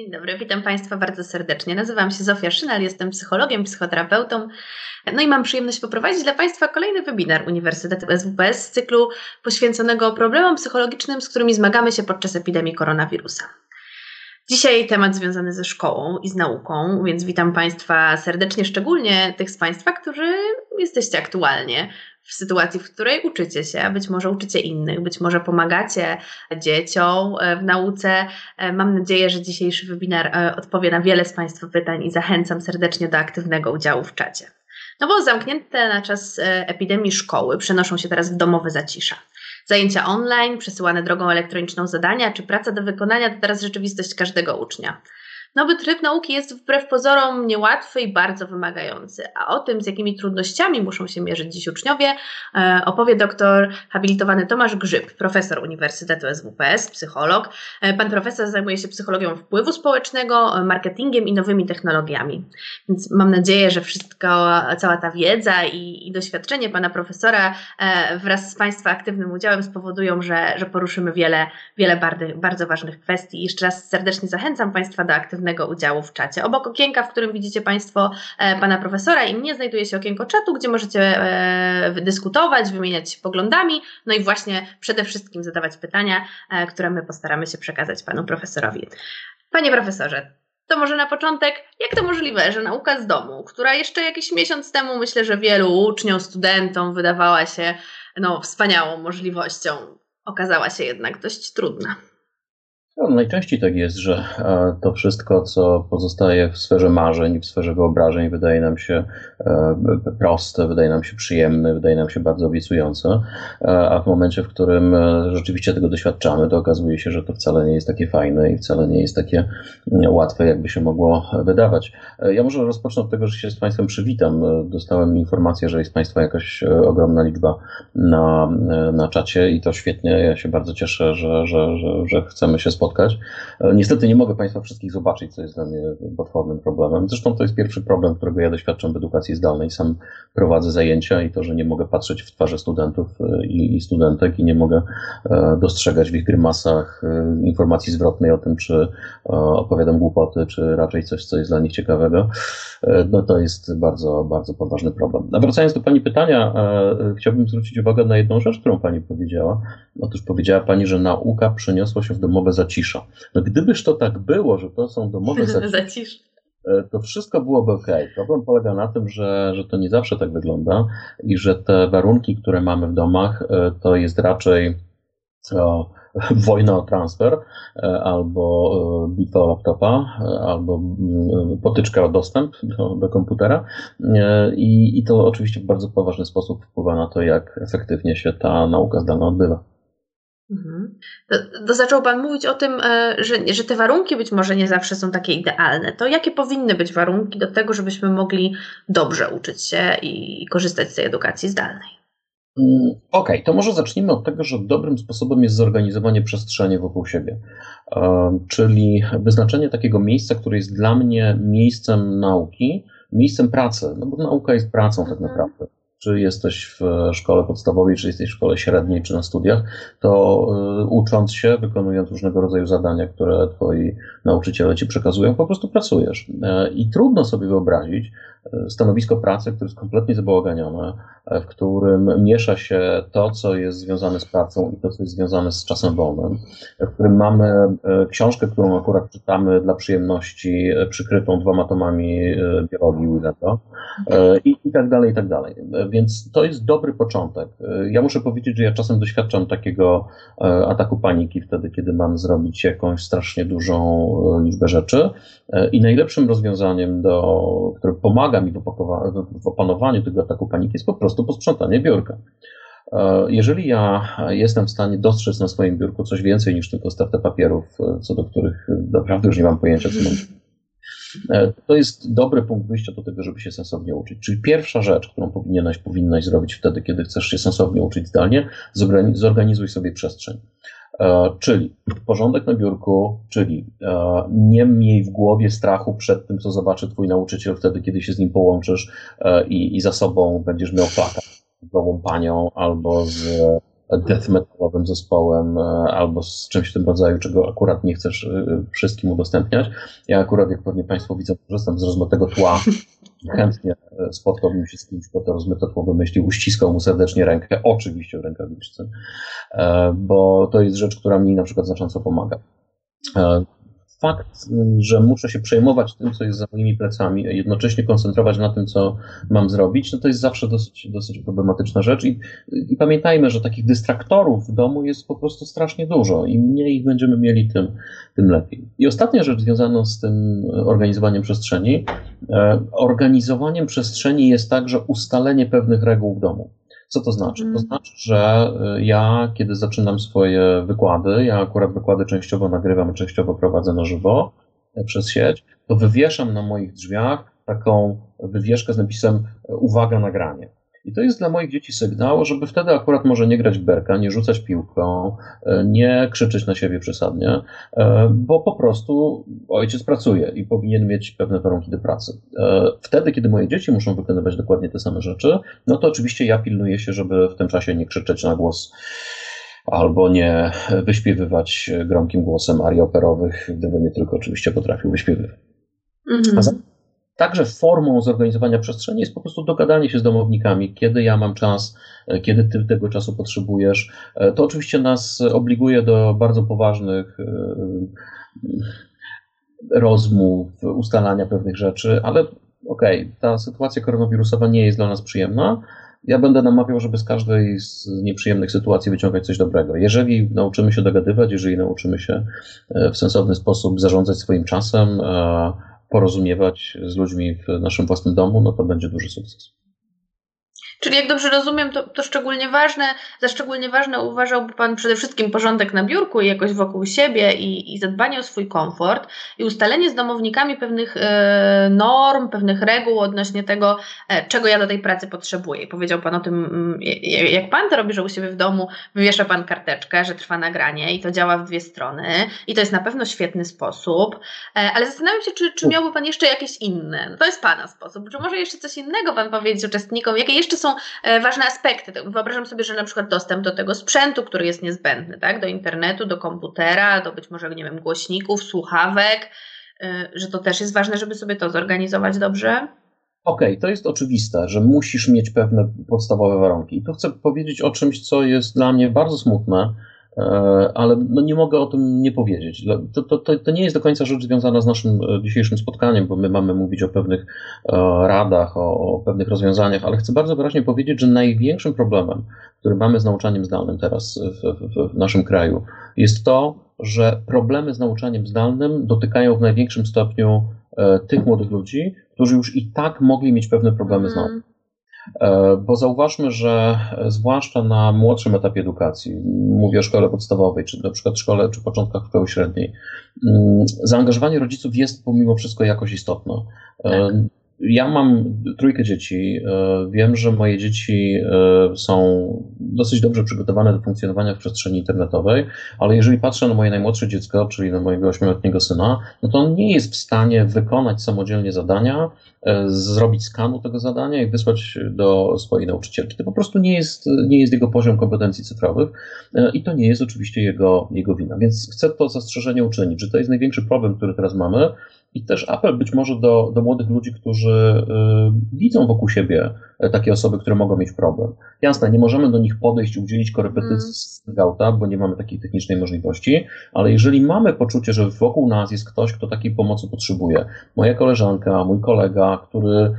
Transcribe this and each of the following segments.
Dzień dobry, witam Państwa bardzo serdecznie. Nazywam się Zofia Szynal, jestem psychologiem, psychoterapeutą. No i mam przyjemność poprowadzić dla Państwa kolejny webinar Uniwersytetu SWPS z cyklu poświęconego problemom psychologicznym, z którymi zmagamy się podczas epidemii koronawirusa. Dzisiaj temat związany ze szkołą i z nauką, więc witam Państwa serdecznie, szczególnie tych z Państwa, którzy jesteście aktualnie w sytuacji, w której uczycie się, być może uczycie innych, być może pomagacie dzieciom e, w nauce. E, mam nadzieję, że dzisiejszy webinar e, odpowie na wiele z Państwa pytań i zachęcam serdecznie do aktywnego udziału w czacie. No bo zamknięte na czas epidemii szkoły przenoszą się teraz w domowe zacisza. Zajęcia online, przesyłane drogą elektroniczną zadania czy praca do wykonania to teraz rzeczywistość każdego ucznia. Nowy tryb nauki jest wbrew pozorom niełatwy i bardzo wymagający, a o tym, z jakimi trudnościami muszą się mierzyć dziś uczniowie, e, opowie doktor habilitowany Tomasz Grzyb, profesor Uniwersytetu SWPS, psycholog. E, pan profesor zajmuje się psychologią wpływu społecznego, marketingiem i nowymi technologiami. Więc mam nadzieję, że wszystko, cała ta wiedza i, i doświadczenie pana profesora e, wraz z Państwa aktywnym udziałem spowodują, że, że poruszymy wiele, wiele bardzo, bardzo ważnych kwestii. Jeszcze raz serdecznie zachęcam Państwa do aktywnego aktywnego udziału w czacie. Obok okienka, w którym widzicie Państwo e, pana profesora i mnie, znajduje się okienko czatu, gdzie możecie e, dyskutować, wymieniać się poglądami, no i właśnie przede wszystkim zadawać pytania, e, które my postaramy się przekazać panu profesorowi. Panie profesorze, to może na początek, jak to możliwe, że nauka z domu, która jeszcze jakiś miesiąc temu myślę, że wielu uczniom, studentom wydawała się no, wspaniałą możliwością, okazała się jednak dość trudna. No, najczęściej tak jest, że e, to wszystko, co pozostaje w sferze marzeń, w sferze wyobrażeń, wydaje nam się e, proste, wydaje nam się przyjemne, wydaje nam się bardzo obiecujące, e, a w momencie, w którym rzeczywiście tego doświadczamy, to okazuje się, że to wcale nie jest takie fajne i wcale nie jest takie łatwe, jakby się mogło wydawać. Ja może rozpocznę od tego, że się z Państwem przywitam. Dostałem informację, że jest Państwa jakaś ogromna liczba na, na czacie i to świetnie. Ja się bardzo cieszę, że, że, że, że chcemy się spotkać E, niestety nie mogę Państwa wszystkich zobaczyć, co jest dla mnie potwornym problemem. Zresztą to jest pierwszy problem, którego ja doświadczam w edukacji zdalnej. Sam prowadzę zajęcia i to, że nie mogę patrzeć w twarze studentów e, i, i studentek i nie mogę e, dostrzegać w ich grymasach informacji zwrotnej o tym, czy opowiadam głupoty, czy raczej coś, co jest dla nich ciekawego, no to jest bardzo, bardzo poważny problem. A wracając do Pani pytania, chciałbym zwrócić uwagę na jedną rzecz, którą Pani powiedziała. Otóż powiedziała Pani, że nauka przeniosła się w domowe zacisze zacisza. No gdybyż to tak było, że to są domowe zacisze, to wszystko byłoby ok. Problem polega na tym, że, że to nie zawsze tak wygląda i że te warunki, które mamy w domach, e, to jest raczej o, wojna o transfer, e, albo e, bitwa o laptopa, albo mm, potyczka o dostęp do, do komputera. I, I to oczywiście w bardzo poważny sposób wpływa na to, jak efektywnie się ta nauka zdalna odbywa. Mhm. To, to, zaczął Pan mówić o tym, e, że, że te warunki być może nie zawsze są takie idealne. To jakie powinny być warunki do tego, żebyśmy mogli dobrze uczyć się i, korzystać z tej edukacji zdalnej? Mm, okej, okay, to może zacznijmy od tego, że dobrym sposobem jest zorganizowanie przestrzeni wokół siebie, e, czyli wyznaczenie takiego miejsca, które jest dla mnie miejscem nauki, miejscem pracy, no bo nauka jest pracą tak mhm. naprawdę czy jesteś w szkole podstawowej, czy jesteś w szkole średniej, czy na studiach, to y, ucząc się, wykonując różnego rodzaju zadania, które twoi nauczyciele ci przekazują, po prostu pracujesz. E, I trudno sobie wyobrazić, stanowisko pracy, które jest kompletnie zabałaganione, w którym miesza się to, co jest związane z pracą i to, co jest związane z czasem wolnym, w którym mamy e, książkę, którą akurat czytamy dla przyjemności, e, przykrytą dwoma tomami e, biologii Willeta i, i tak dalej, i tak dalej. Więc to jest dobry początek. Ja muszę powiedzieć, że ja czasem doświadczam takiego ataku paniki wtedy, kiedy mam zrobić jakąś strasznie dużą liczbę rzeczy i najlepszym rozwiązaniem, do, które pomaga pomaga mi w, opanowaniu tego ataku paniki, jest po prostu posprzątanie biurka. E, jeżeli ja jestem w stanie dostrzec na swoim biurku coś więcej niż tylko stertę papierów, e, co do których naprawdę już nie mam pojęcia, co mam e, to jest dobry punkt wyjścia do tego, żeby się sensownie uczyć. Czyli pierwsza rzecz, którą powinieneś, powinnaś zrobić wtedy, kiedy chcesz się sensownie uczyć zdalnie, zorganizuj sobie przestrzeń. E, czyli porządek na biurku, czyli e, nie miej w głowie strachu przed tym, co zobaczy twój nauczyciel wtedy, kiedy się z nim połączysz e, i, i za sobą będziesz miał plakać z nową panią albo z death metalowym zespołem albo z czymś w tym rodzaju, czego akurat nie chcesz wszystkim udostępniać. Ja akurat, jak pewnie Państwo widzą, korzystam z rozmytego tła. Chętnie spotkałbym się z kimś, kto to rozmyte tło wymyślił, uściskał mu serdecznie rękę, oczywiście w rękawiczce, bo to jest rzecz, która mi na przykład znacząco pomaga fakt, że muszę się przejmować tym, co jest za moimi plecami, a jednocześnie koncentrować na tym, co mam zrobić, no to jest zawsze dosyć, dosyć problematyczna rzecz. I, I, pamiętajmy, że takich dystraktorów w domu jest po prostu strasznie dużo. Im mniej ich będziemy mieli, tym, tym lepiej. I ostatnia rzecz związana z tym organizowaniem przestrzeni. E, organizowaniem przestrzeni jest także ustalenie pewnych reguł w domu. Co to znaczy? To mhm. znaczy, że y, ja, kiedy zaczynam swoje wykłady, ja akurat wykłady częściowo nagrywam, częściowo prowadzę na żywo e, przez sieć, to wywieszam na moich drzwiach taką wywieszkę z napisem e, uwaga nagranie. I to jest dla moich dzieci sygnał, żeby wtedy akurat może nie grać berka, nie rzucać piłką, e, nie krzyczeć na siebie przesadnie, e, bo po prostu ojciec pracuje i powinien mieć pewne warunki do pracy. E, wtedy, kiedy moje dzieci muszą wykonywać dokładnie te same rzeczy, no to oczywiście ja pilnuję się, żeby w tym czasie nie krzyczeć na głos albo nie wyśpiewywać gromkim głosem arii operowych, gdybym je tylko oczywiście potrafił wyśpiewywać. Mhm. Także formą zorganizowania przestrzeni jest po prostu dogadanie się z domownikami, kiedy ja mam czas, e, kiedy ty tego czasu potrzebujesz. E, to oczywiście nas obliguje do bardzo poważnych e, rozmów, ustalania pewnych rzeczy, ale okej, okay, ta sytuacja koronawirusowa nie jest dla nas przyjemna. Ja będę namawiał, żeby z każdej z nieprzyjemnych sytuacji wyciągać coś dobrego. Jeżeli nauczymy się dogadywać, jeżeli nauczymy się w sensowny sposób zarządzać swoim czasem, porozumiewać z ludźmi w naszym własnym domu, no to będzie duży sukces. Czyli jak dobrze rozumiem, to, to szczególnie ważne, za szczególnie ważne uważałby Pan przede wszystkim porządek na biurku i jakoś wokół siebie i, i zadbanie o swój komfort i ustalenie z domownikami pewnych e, norm, pewnych reguł odnośnie tego, e, czego ja do tej pracy potrzebuję. Powiedział Pan o tym, mm, jak Pan to robi, że u siebie w domu wywiesza Pan karteczkę, że trwa nagranie i to działa w dwie strony i to jest na pewno świetny sposób, e, ale zastanawiam się, czy, czy miałby Pan jeszcze jakieś inne. No to jest Pana sposób. Czy może jeszcze coś innego Pan powiedzieć uczestnikom? Jakie jeszcze są E, ważne aspekty. Wyobrażam sobie, że na przykład dostęp do tego sprzętu, który jest niezbędny, tak? do internetu, do komputera, do być może, nie wiem, głośników, słuchawek, e, że to też jest ważne, żeby sobie to zorganizować dobrze. Okej, okay, to jest oczywiste, że musisz mieć pewne podstawowe warunki. I tu chcę powiedzieć o czymś, co jest dla mnie bardzo smutne, ale no nie mogę o tym nie powiedzieć. To, to, to, to, nie jest do końca rzecz związana z naszym e, dzisiejszym spotkaniem, bo my mamy mówić o pewnych e, radach, o, o pewnych rozwiązaniach, ale chcę bardzo wyraźnie powiedzieć, że największym problemem, który mamy z nauczaniem zdalnym teraz w, w, w naszym kraju, jest to, że problemy z nauczaniem zdalnym dotykają w największym stopniu tych młodych ludzi, którzy już i tak mogli mieć pewne problemy z nauką. E, bo zauważmy, że zwłaszcza na młodszym etapie edukacji, mówię o szkole podstawowej, czy na przykład szkole, czy początkach szkoły średniej, mm, zaangażowanie rodziców jest pomimo wszystko jakoś istotne. E, tak. Ja mam trójkę dzieci. E, wiem, że moje dzieci są dosyć dobrze przygotowane do funkcjonowania w przestrzeni internetowej, ale jeżeli patrzę na moje najmłodsze dziecko, czyli na mojego ośmioletniego syna, no to on nie jest w stanie wykonać samodzielnie zadania, E, zrobić skanu tego zadania i wysłać do swojej nauczycielki. To po prostu nie jest, nie jest jego poziom kompetencji cyfrowych e, i to nie jest oczywiście jego, jego wina. Więc chcę to zastrzeżenie uczynić, że to jest największy problem, który teraz mamy i też apel być może do, do młodych ludzi, którzy y, widzą wokół siebie e, takie osoby, które mogą mieć problem. Jasne, nie możemy do nich podejść i udzielić korepetycji mm. z gauta, bo nie mamy takiej technicznej możliwości, ale jeżeli mamy poczucie, że wokół nas jest ktoś, kto takiej pomocy potrzebuje, moja koleżanka, mój kolega, który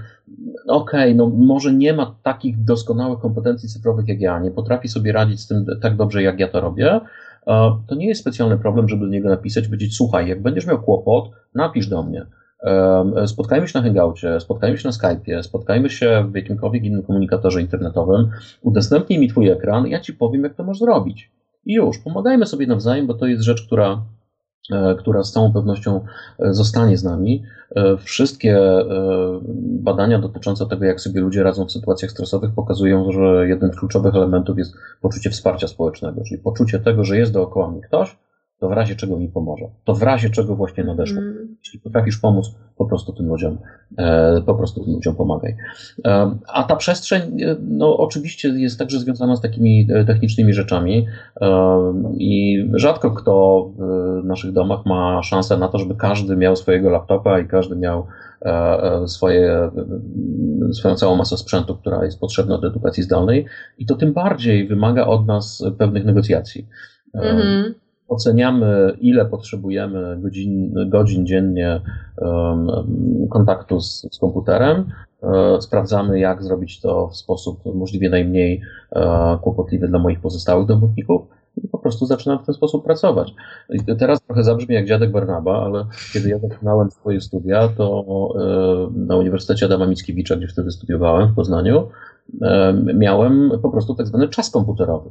okej, okay, no może nie ma takich doskonałych kompetencji cyfrowych jak ja, nie potrafi sobie radzić z tym tak dobrze, jak ja to robię, to nie jest specjalny problem, żeby do niego napisać, powiedzieć, słuchaj, jak będziesz miał kłopot, napisz do mnie. Spotkajmy się na Hangoucie, spotkajmy się na Skype'ie, spotkajmy się w jakimkolwiek innym komunikatorze internetowym, udostępnij mi twój ekran, ja ci powiem, jak to możesz zrobić. I już, pomagajmy sobie nawzajem, bo to jest rzecz, która E, która z całą pewnością e, zostanie z nami. E, wszystkie badania dotyczące tego, jak sobie ludzie radzą w sytuacjach stresowych, pokazują, że jednym z kluczowych elementów jest poczucie wsparcia społecznego, czyli poczucie tego, że jest dookoła mnie ktoś, to w razie czego mi pomoże. To w razie czego właśnie nadeszło. Mm. Jeśli potrafisz pomóc, po prostu tym ludziom, e, po prostu tym ludziom pomagaj. E, a ta przestrzeń, e, no oczywiście jest także związana z takimi technicznymi rzeczami i rzadko kto w naszych domach ma szansę na to, żeby każdy miał swojego laptopa i każdy miał swoje, swoją całą masę sprzętu, która jest potrzebna do edukacji zdalnej i to tym bardziej wymaga od nas pewnych negocjacji. Mm -hmm oceniamy, ile potrzebujemy godzin, godzin dziennie kontaktu z, z komputerem, e, sprawdzamy, jak zrobić to w sposób możliwie najmniej e, kłopotliwy dla moich pozostałych domowników i po prostu zaczynam w ten sposób pracować. Teraz trochę zabrzmi jak dziadek Barnaba, ale kiedy ja zaczynałem swoje studia, to e, na Uniwersytecie Adama Mickiewicza, gdzie wtedy studiowałem w Poznaniu, miałem po prostu tak zwany czas komputerowy.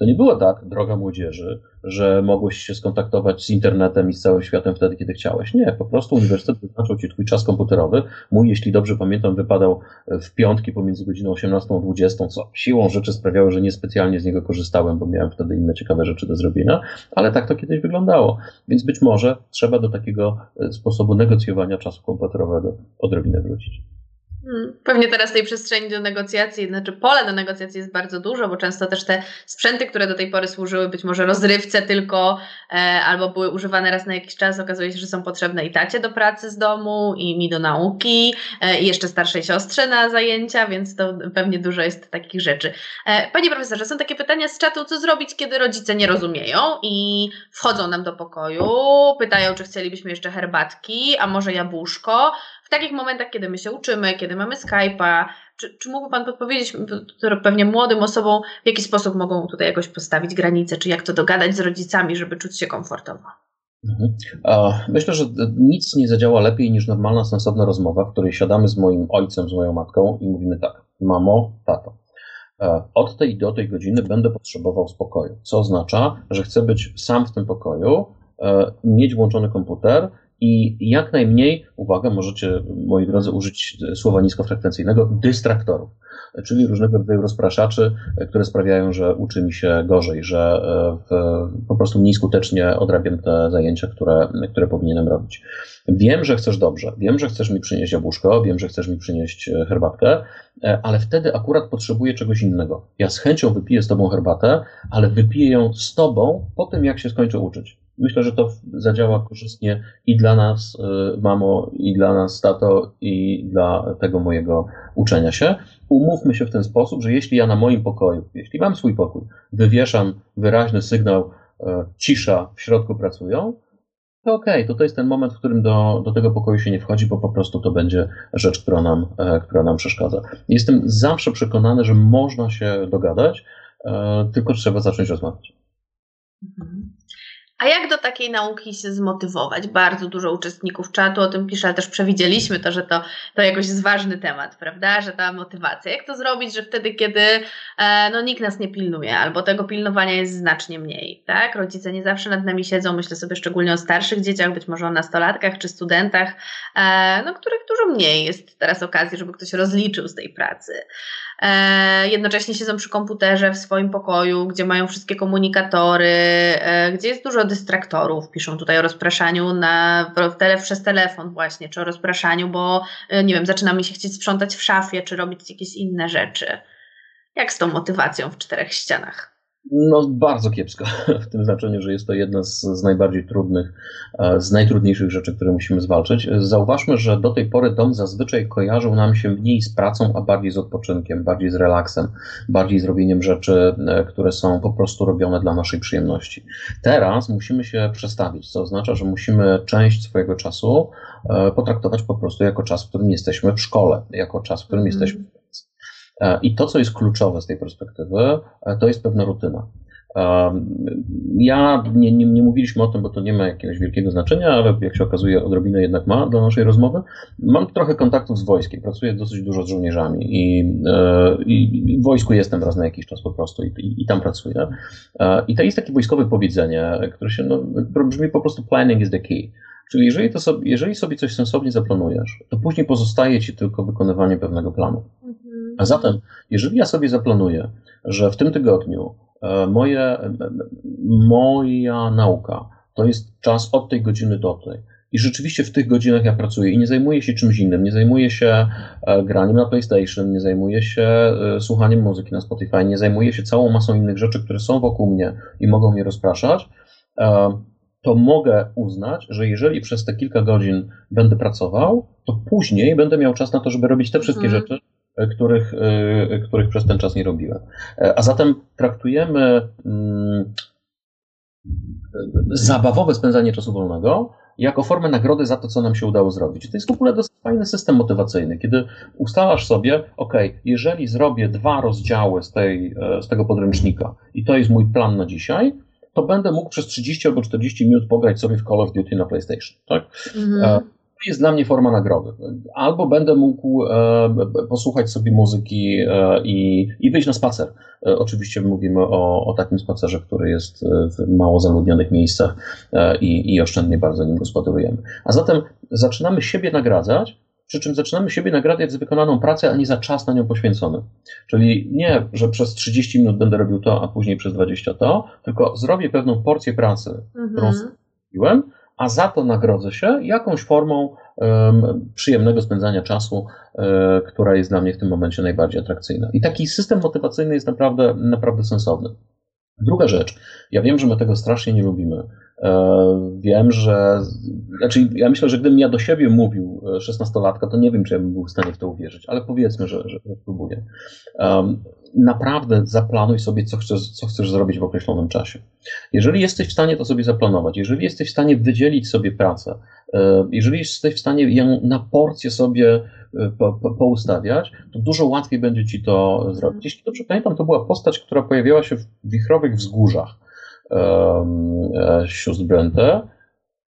To nie było tak, droga młodzieży, że mogłeś się skontaktować z internetem i z całym światem wtedy, kiedy chciałeś. Nie, po prostu uniwersytet wyznaczył ci twój czas komputerowy. Mój, jeśli dobrze pamiętam, wypadał w piątki pomiędzy godziną 18 a 20, co siłą rzeczy sprawiało, że niespecjalnie z niego korzystałem, bo miałem wtedy inne ciekawe rzeczy do zrobienia, ale tak to kiedyś wyglądało. Więc być może trzeba do takiego e, sposobu negocjowania czasu komputerowego odrobinę wrócić. Hmm. Pewnie teraz tej przestrzeni do negocjacji, znaczy pole do negocjacji jest bardzo dużo, bo często też te sprzęty, które do tej pory służyły być może rozrywce tylko e, albo były używane raz na jakiś czas, okazuje się, że są potrzebne i tacie do pracy z domu, i mi do nauki, e, i jeszcze starszej siostrze na zajęcia, więc to pewnie dużo jest takich rzeczy. E, panie profesorze, są takie pytania z czatu, co zrobić, kiedy rodzice nie rozumieją i wchodzą nam do pokoju, pytają, czy chcielibyśmy jeszcze herbatki, a może jabłuszko, takich momentach, kiedy my się uczymy, kiedy mamy Skype'a, czy, czy mógłby Pan podpowiedzieć pewnie młodym osobom, w jaki sposób mogą tutaj jakoś postawić granice, czy jak to dogadać z rodzicami, żeby czuć się komfortowo? Mhm. Myślę, że nic nie zadziała lepiej niż normalna, sensowna rozmowa, w której siadamy z moim ojcem, z moją matką i mówimy tak: Mamo, tato, od tej do tej godziny będę potrzebował spokoju. Co oznacza, że chcę być sam w tym pokoju, e, mieć włączony komputer i jak najmniej, uwaga, możecie, moi drodzy, użyć słowa niskofrekwencyjnego, dystraktorów, czyli różnego rodzaju rozpraszaczy, które sprawiają, że uczy mi się gorzej, że e, w, po prostu mniej skutecznie odrabiam te zajęcia, które, które powinienem robić. Wiem, że chcesz dobrze, wiem, że chcesz mi przynieść jabłuszko, wiem, że chcesz mi przynieść e, herbatkę, e, ale wtedy akurat potrzebuję czegoś innego. Ja z chęcią wypiję z tobą herbatę, ale wypiję ją z tobą po tym, jak się skończę uczyć. Myślę, że to zadziała korzystnie i dla nas, y, mamo, i dla nas, tato, i dla tego mojego uczenia się. Umówmy się w ten sposób, że jeśli ja na moim pokoju, jeśli mam swój pokój, wywieszam wyraźny sygnał y, cisza, w środku pracują, to okej, okay, to to jest ten moment, w którym do, do tego pokoju się nie wchodzi, bo po prostu to będzie rzecz, która nam, e, która nam przeszkadza. Jestem zawsze przekonany, że można się dogadać, e, tylko trzeba zacząć rozmawiać. A jak do takiej nauki się zmotywować? Bardzo dużo uczestników czatu o tym pisze, ale też przewidzieliśmy to, że to, to jakoś jest ważny temat, prawda? Że ta motywacja. Jak to zrobić, że wtedy, kiedy e, no, nikt nas nie pilnuje, albo tego pilnowania jest znacznie mniej, tak? Rodzice nie zawsze nad nami siedzą, myślę sobie szczególnie o starszych dzieciach, być może o nastolatkach czy studentach, e, no, których dużo mniej jest teraz okazji, żeby ktoś rozliczył z tej pracy. E, jednocześnie siedzą przy komputerze w swoim pokoju, gdzie mają wszystkie komunikatory, e, gdzie jest dużo dystraktorów. Piszą tutaj o rozpraszaniu na, tele, przez telefon właśnie, czy o rozpraszaniu, bo e, nie wiem, zaczyna mi się chcieć sprzątać w szafie, czy robić jakieś inne rzeczy. Jak z tą motywacją w czterech ścianach? No, bardzo kiepsko, w tym znaczeniu, że jest to jedna z, z, najbardziej trudnych, e, z najtrudniejszych rzeczy, które musimy zwalczyć. Zauważmy, że do tej pory dom zazwyczaj kojarzył nam się mniej z pracą, a bardziej z odpoczynkiem, bardziej z relaksem, bardziej z robieniem rzeczy, e, które są po prostu robione dla naszej przyjemności. Teraz musimy się przestawić, co oznacza, że musimy część swojego czasu e, potraktować po prostu jako czas, w którym jesteśmy w szkole, jako czas, w którym mm. jesteśmy I to, co jest kluczowe z tej perspektywy, e, to jest pewna rutyna. E, ja nie, nie, nie, mówiliśmy o tym, bo to nie ma jakiegoś wielkiego znaczenia, ale jak się okazuje, odrobinę jednak ma dla naszej rozmowy. Mam trochę kontaktów z wojskiem, pracuję dosyć dużo z żołnierzami i, i, i w wojsku jestem raz na jakiś czas po prostu i, i, i tam pracuję. I to jest takie wojskowe powiedzenie, które się no, brzmi po prostu planning is the key. Czyli jeżeli, to sobie, jeżeli sobie coś sensownie zaplanujesz, to później pozostaje ci tylko wykonywanie pewnego planu. A zatem, jeżeli ja sobie zaplanuję, że w tym tygodniu e, moje, moja nauka to jest czas od tej godziny do tej. I rzeczywiście w tych godzinach ja pracuję i nie zajmuję się czymś innym. Nie zajmuję się e, graniem na PlayStation, nie zajmuję się e, słuchaniem muzyki na Spotify, nie zajmuję się całą masą innych rzeczy, które są wokół mnie i mogą mnie rozpraszać. E, to mogę uznać, że jeżeli przez te kilka godzin będę pracował, to później będę miał czas na to, żeby robić te wszystkie mhm. rzeczy, których, których przez ten czas nie robiłem. A zatem traktujemy mm, zabawowe spędzanie czasu wolnego jako formę nagrody za to, co nam się udało zrobić. To jest w ogóle dosyć fajny system motywacyjny, kiedy ustalasz sobie, ok, jeżeli zrobię dwa rozdziały z, tej, e, z tego podręcznika i to jest mój plan na dzisiaj, to będę mógł przez 30 albo 40 minut pograć sobie w Call of Duty na PlayStation. Tak? Mhm jest dla mnie forma nagrody. Albo będę mógł e, posłuchać sobie muzyki e, i, i wyjść na spacer. E, oczywiście mówimy o, o takim spacerze, który jest w mało zaludnionych miejscach i, i oszczędnie bardzo nim gospodarujemy. A zatem zaczynamy siebie nagradzać, przy czym zaczynamy siebie nagradzać za wykonaną pracę, a nie za czas na nią poświęcony. Czyli nie, że przez 30 minut będę robił to, a później przez 20 to, tylko zrobię pewną porcję pracy, mhm. którą zrobiłem, a za to nagrodzę się jakąś formą przyjemnego spędzania czasu, um, która jest dla mnie w tym momencie najbardziej atrakcyjna. I taki system motywacyjny jest naprawdę, naprawdę sensowny. Druga rzecz, ja wiem, że my tego strasznie nie lubimy. E, wiem, że. Znaczy, ja myślę, że gdybym ja do siebie mówił 16-latka, e, to nie wiem, czy ja bym był w stanie w to uwierzyć, ale powiedzmy, że, że, że spróbuję. Naprawdę zaplanuj sobie, co chcesz, co chcesz zrobić w określonym czasie. Jeżeli jesteś w stanie to sobie zaplanować, jeżeli jesteś w stanie wydzielić sobie pracę, e, jeżeli jesteś w stanie ją na porcję sobie po, poustawiać, to dużo łatwiej będzie ci to zrobić. Jeśli dobrze pamiętam, to była postać, która pojawiała się w wichrowych wzgórzach um, sióstr.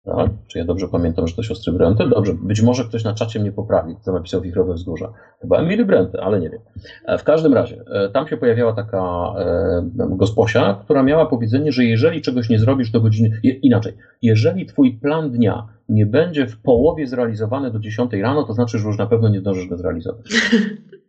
Tak? Czy ja dobrze pamiętam, że to siostry Brenty? Dobrze, być może ktoś na czacie mnie poprawi, kto napisał Wichrowe Wzgórza. Chyba Emily Brenty, ale nie wiem. E, w każdym razie, e, tam się pojawiała taka gosposia, która miała powiedzenie, że jeżeli czegoś nie zrobisz do godziny, inaczej, jeżeli twój plan dnia nie będzie w połowie zrealizowany do 10 rano, to znaczy, że już na pewno nie zdążysz go zrealizować.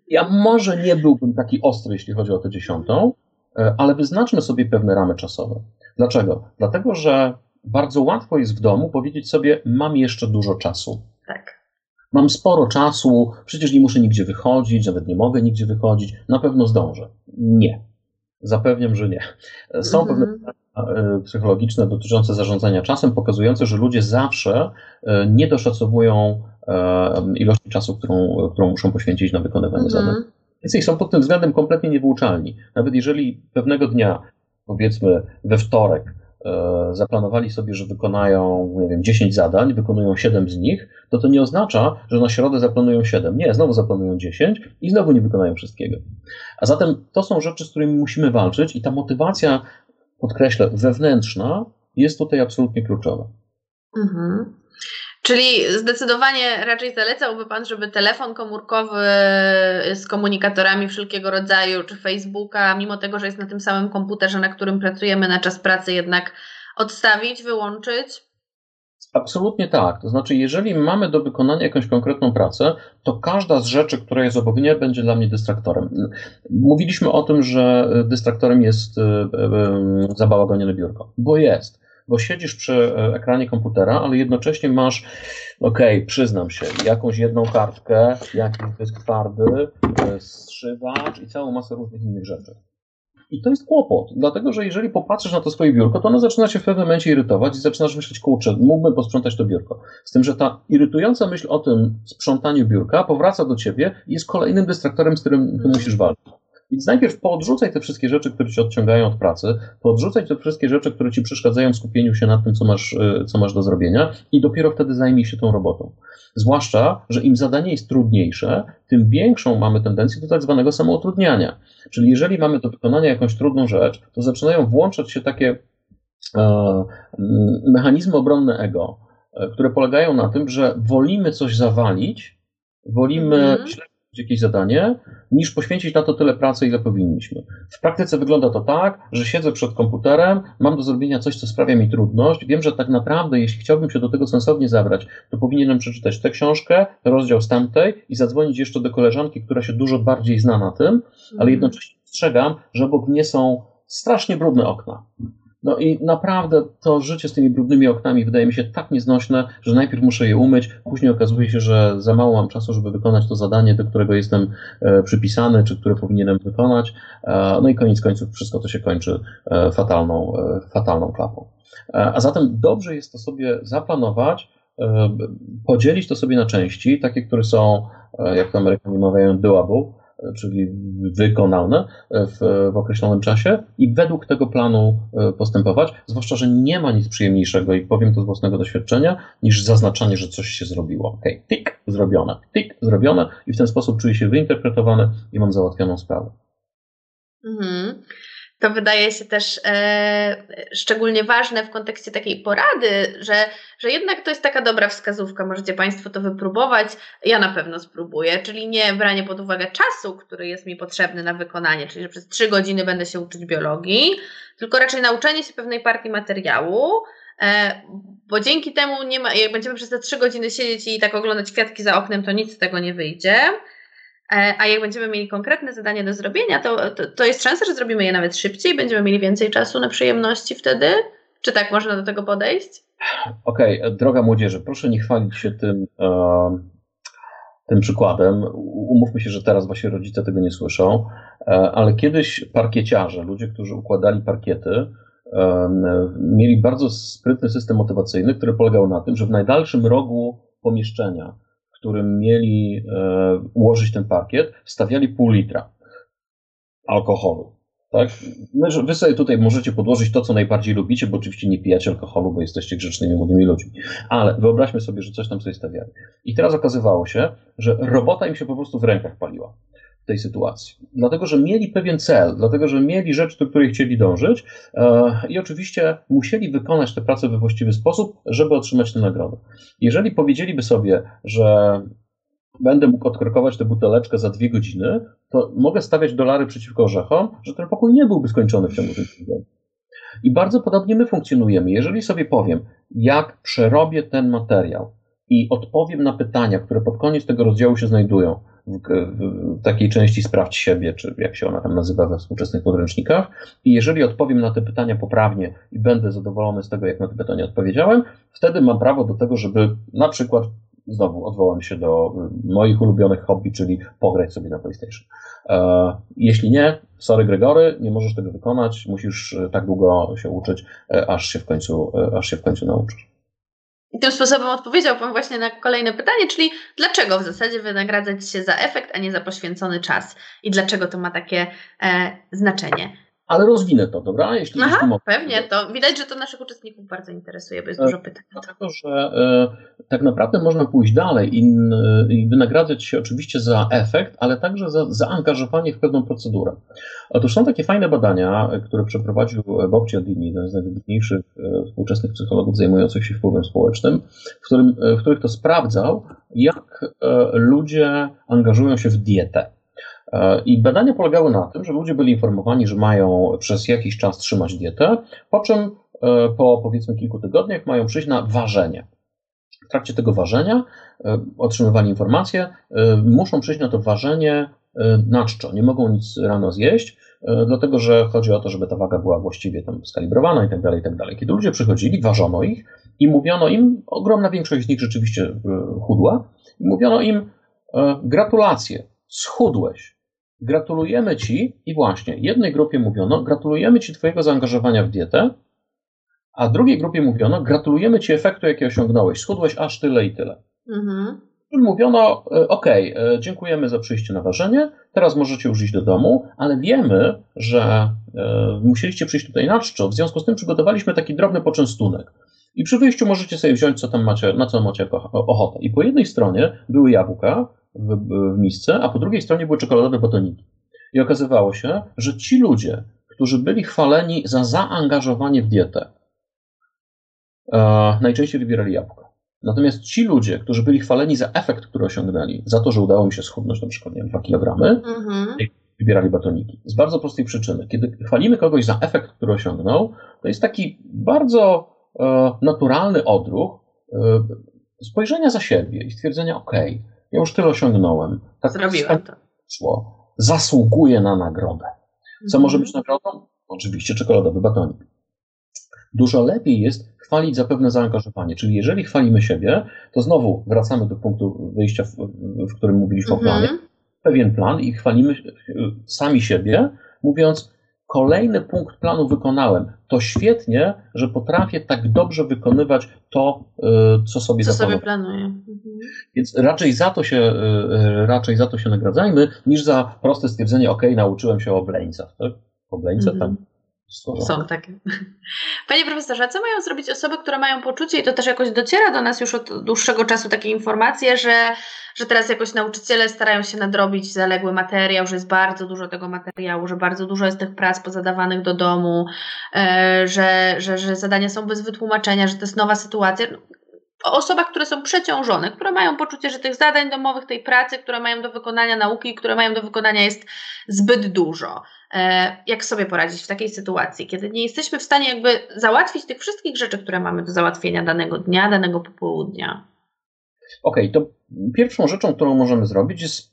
Ja może nie byłbym taki ostry, jeśli chodzi o tę dziesiątą, E, ale wyznaczmy sobie pewne ramy czasowe. Dlaczego? Dlatego, że bardzo łatwo jest w domu powiedzieć sobie, mam jeszcze dużo czasu. Tak. Mam sporo czasu, przecież nie muszę nigdzie wychodzić, nawet nie mogę nigdzie wychodzić, na pewno zdążę. Nie. Zapewniam, że nie. Są mhm. pewne e, psychologiczne dotyczące zarządzania czasem, pokazujące, że ludzie zawsze e, nie doszacowują ilości czasu, którą, którą muszą poświęcić na wykonywanie mhm. zadań. Więc ich są pod tym względem kompletnie niewyuczalni. Nawet jeżeli pewnego dnia, powiedzmy we wtorek, e, zaplanowali sobie, że wykonają, nie wiem, 10 zadań, wykonują 7 z nich, to to nie oznacza, że na środę zaplanują 7. Nie, znowu zaplanują 10 i znowu nie wykonają wszystkiego. A zatem to są rzeczy, z którymi musimy walczyć i ta motywacja, podkreślę, wewnętrzna jest tutaj absolutnie kluczowa. Mhm. Czyli zdecydowanie raczej zalecałby Pan, żeby telefon komórkowy z komunikatorami wszelkiego rodzaju, czy Facebooka, mimo tego, że jest na tym samym komputerze, na którym pracujemy na czas pracy, jednak odstawić, wyłączyć? Absolutnie tak. To znaczy, jeżeli mamy do wykonania jakąś konkretną pracę, to każda z rzeczy, która jest obok mnie, będzie dla mnie dystraktorem. Mówiliśmy o tym, że dystraktorem jest e, e, zabawa gonione biurko, bo jest bo siedzisz przy e, ekranie komputera, ale jednocześnie masz, okej, okay, przyznam się, jakąś jedną kartkę, jakiś dysk twardy, e, zszywacz i całą masę różnych innych rzeczy. I to jest kłopot, dlatego że jeżeli popatrzysz na to swoje biurko, to ono zaczyna się w pewnym momencie irytować i zaczynasz myśleć, kurczę, mógłbym posprzątać to biurko. Z tym, że ta irytująca myśl o tym sprzątaniu biurka powraca do ciebie i jest kolejnym dystraktorem, z którym ty musisz walczyć. Więc najpierw poodrzucaj te wszystkie rzeczy, które ci odciągają od pracy, poodrzucaj te wszystkie rzeczy, które ci przeszkadzają w skupieniu się na tym, co masz, y, co masz do zrobienia i dopiero wtedy zajmij się tą robotą. Zwłaszcza, że im zadanie jest trudniejsze, tym większą mamy tendencję do tak zwanego samoutrudniania. Czyli jeżeli mamy do wykonania jakąś trudną rzecz, to zaczynają włączać się takie e, mechanizmy obronne ego, e, które polegają na tym, że wolimy coś zawalić, wolimy mhm jakieś zadanie, niż poświęcić na to tyle pracy, ile powinniśmy. W praktyce wygląda to tak, że siedzę przed komputerem, mam do zrobienia coś, co sprawia mi trudność. Wiem, że tak naprawdę, jeśli chciałbym się do tego sensownie zabrać, to powinienem przeczytać tę książkę, rozdział z tamtej i zadzwonić jeszcze do koleżanki, która się dużo bardziej zna na tym, ale mhm. jednocześnie strzegam, że obok mnie są strasznie brudne okna. No i naprawdę to życie z tymi brudnymi oknami wydaje mi się tak nieznośne, że najpierw muszę je umyć, później okazuje się, że za mało mam czasu, żeby wykonać to zadanie, do którego jestem e, przypisany, czy które powinienem wykonać. E, no i koniec końców wszystko to się kończy e, fatalną, fatalną klapą. A zatem dobrze jest to sobie zaplanować, podzielić to sobie na części, takie, które są, jak to Amerykanie mawiają, doable, czyli wykonalne w, w określonym czasie i według tego planu e, postępować, zwłaszcza, że nie ma nic przyjemniejszego i powiem to z własnego doświadczenia, niż zaznaczanie, że coś się zrobiło. Ok, tik, zrobione, tik, zrobione i w ten sposób czuję się wyinterpretowane i mam załatwioną sprawę. Mhm to wydaje się też e, szczególnie ważne w kontekście takiej porady, że, że jednak to jest taka dobra wskazówka. Możecie Państwo to wypróbować. Ja na pewno spróbuję, czyli nie branie pod uwagę czasu, który jest mi potrzebny na wykonanie, czyli że przez trzy godziny będę się uczyć biologii, tylko raczej nauczenie się pewnej partii materiału. E, bo dzięki temu nie ma, jak będziemy przez te trzy godziny siedzieć i tak oglądać kwiatki za oknem, to nic z tego nie wyjdzie. E, a jak będziemy mieli konkretne zadanie do zrobienia, to, to, to, jest szansa, że zrobimy je nawet szybciej, będziemy mieli więcej czasu na przyjemności wtedy. Czy tak można do tego podejść? Okej, okay, droga młodzieży, proszę nie chwalić się tym, e, tym przykładem. Umówmy się, że teraz właśnie rodzice tego nie słyszą, e, ale kiedyś parkieciarze, ludzie, którzy układali parkiety, e, mieli bardzo sprytny system motywacyjny, który polegał na tym, że w najdalszym rogu pomieszczenia którym mieli e, ułożyć ten pakiet, stawiali pół litra alkoholu. Tak? Wy sobie tutaj możecie podłożyć to, co najbardziej lubicie, bo oczywiście nie pijacie alkoholu, bo jesteście grzecznymi młodymi ludźmi. Ale wyobraźmy sobie, że coś tam sobie stawiali. I teraz okazywało się, że robota im się po prostu w rękach paliła w tej sytuacji. Dlatego, że mieli pewien cel, dlatego, że mieli rzecz, do której chcieli dążyć e, i oczywiście musieli wykonać tę pracę we właściwy sposób, żeby otrzymać tę nagrodę. Jeżeli powiedzieliby sobie, że będę mógł odkorkować tę buteleczkę za dwie godziny, to mogę stawiać dolary przeciwko orzechom, że ten pokój nie byłby skończony w ciągu tych godzin. I bardzo podobnie my funkcjonujemy. Jeżeli sobie powiem, jak przerobię ten materiał i odpowiem na pytania, które pod koniec tego rozdziału się znajdują, w, takiej części sprawdź siebie, czy jak się ona tam nazywa we współczesnych podręcznikach. I jeżeli odpowiem na te pytania poprawnie i będę zadowolony z tego, jak na te pytania odpowiedziałem, wtedy mam prawo do tego, żeby na przykład znowu odwołam się do moich ulubionych hobby, czyli pograć sobie na PlayStation. E, jeśli nie, sorry Gregory, nie możesz tego wykonać, musisz tak długo się uczyć, e, aż się w końcu, e, aż się w końcu nauczysz. I tym sposobem odpowiedział Pan właśnie na kolejne pytanie, czyli dlaczego w zasadzie wynagradzać się za efekt, a nie za poświęcony czas? I dlaczego to ma takie e, znaczenie ale rozwinę to, dobra? Jeśli Aha, pewnie, to widać, że to naszych uczestników bardzo interesuje, bo jest e, dużo pytań. Dlatego, że e, tak naprawdę można pójść dalej i, i, wynagradzać się oczywiście za efekt, ale także za zaangażowanie w pewną procedurę. Otóż są takie fajne badania, które przeprowadził Bob Cialdini, jeden z najwybitniejszych e, współczesnych psychologów zajmujących się wpływem społecznym, w, którym, w których to sprawdzał, jak e, ludzie angażują się w dietę. E, I badania polegały na tym, że ludzie byli informowani, że mają przez jakiś czas trzymać dietę, po czym e, po powiedzmy kilku tygodniach mają przyjść na ważenie. W trakcie tego ważenia e, otrzymywali informacje, muszą przyjść na to ważenie na czczo. Nie mogą nic rano zjeść, dlatego że chodzi o to, żeby ta waga była właściwie tam skalibrowana i tak dalej, i tak dalej. Kiedy ludzie przychodzili, ważono ich i mówiono im, ogromna większość z nich rzeczywiście chudła, i mówiono im gratulacje, schudłeś, Gratulujemy Ci, i właśnie jednej grupie mówiono, gratulujemy Ci Twojego zaangażowania w dietę, a drugiej grupie mówiono, gratulujemy Ci efektu, jaki osiągnąłeś, schudłeś aż tyle i tyle. Mhm. Mówiono, e, ok, e, dziękujemy za przyjście na ważenie, teraz możecie już iść do domu, ale wiemy, że e, musieliście przyjść tutaj na czczo, w związku z tym przygotowaliśmy taki drobny poczęstunek. I przy wyjściu możecie sobie wziąć, co tam macie, na co macie ochotę. I po jednej stronie były jabłka, w, w misce, a po drugiej stronie były czekoladowe batoniki. I okazywało się, że ci ludzie, którzy byli chwaleni za zaangażowanie w dietę, e, najczęściej wybierali jabłka. Natomiast ci ludzie, którzy byli chwaleni za efekt, który osiągnęli, za to, że udało mi się schudnąć na przykład nie 2 kg, mhm. wybierali batoniki. Z bardzo prostej przyczyny. Kiedy chwalimy kogoś za efekt, który osiągnął, to jest taki bardzo e, naturalny odruch e, spojrzenia za siebie i stwierdzenia, ok, ja już tyle osiągnąłem. Tak Zrobiłem to. Szło. Zasługuję na nagrodę. Co mhm. może być nagrodą? Oczywiście czekoladowy batonik. Dużo lepiej jest chwalić za pewne zaangażowanie. Czyli jeżeli chwalimy siebie, to znowu wracamy do punktu wyjścia, w, w którym mówiliśmy mhm. o planie. Pewien plan i chwalimy sami siebie, mówiąc, kolejny punkt planu wykonałem. To świetnie, że potrafię tak dobrze wykonywać to, y, co sobie Co sobie planuję. Mhm. Więc raczej za, to się, y, raczej za to się nagradzajmy, niż za proste stwierdzenie, ok, nauczyłem się o obleńcach. Tak? Obleńce mhm. tam są takie. Panie profesorze, co mają zrobić osoby, które mają poczucie, i to też jakoś dociera do nas już od dłuższego czasu takie informacje, że, że teraz jakoś nauczyciele starają się nadrobić zaległy materiał, że jest bardzo dużo tego materiału, że bardzo dużo jest tych prac pozadawanych do domu, e, że, że, że zadania są bez wytłumaczenia, że to jest nowa sytuacja o które są przeciążone, które mają poczucie, że tych zadań domowych, tej pracy, które mają do wykonania nauki, które mają do wykonania jest zbyt dużo. E, jak sobie poradzić w takiej sytuacji, kiedy nie jesteśmy w stanie jakby załatwić tych wszystkich rzeczy, które mamy do załatwienia danego dnia, danego popołudnia? Okej, okay, to pierwszą rzeczą, którą możemy zrobić, jest,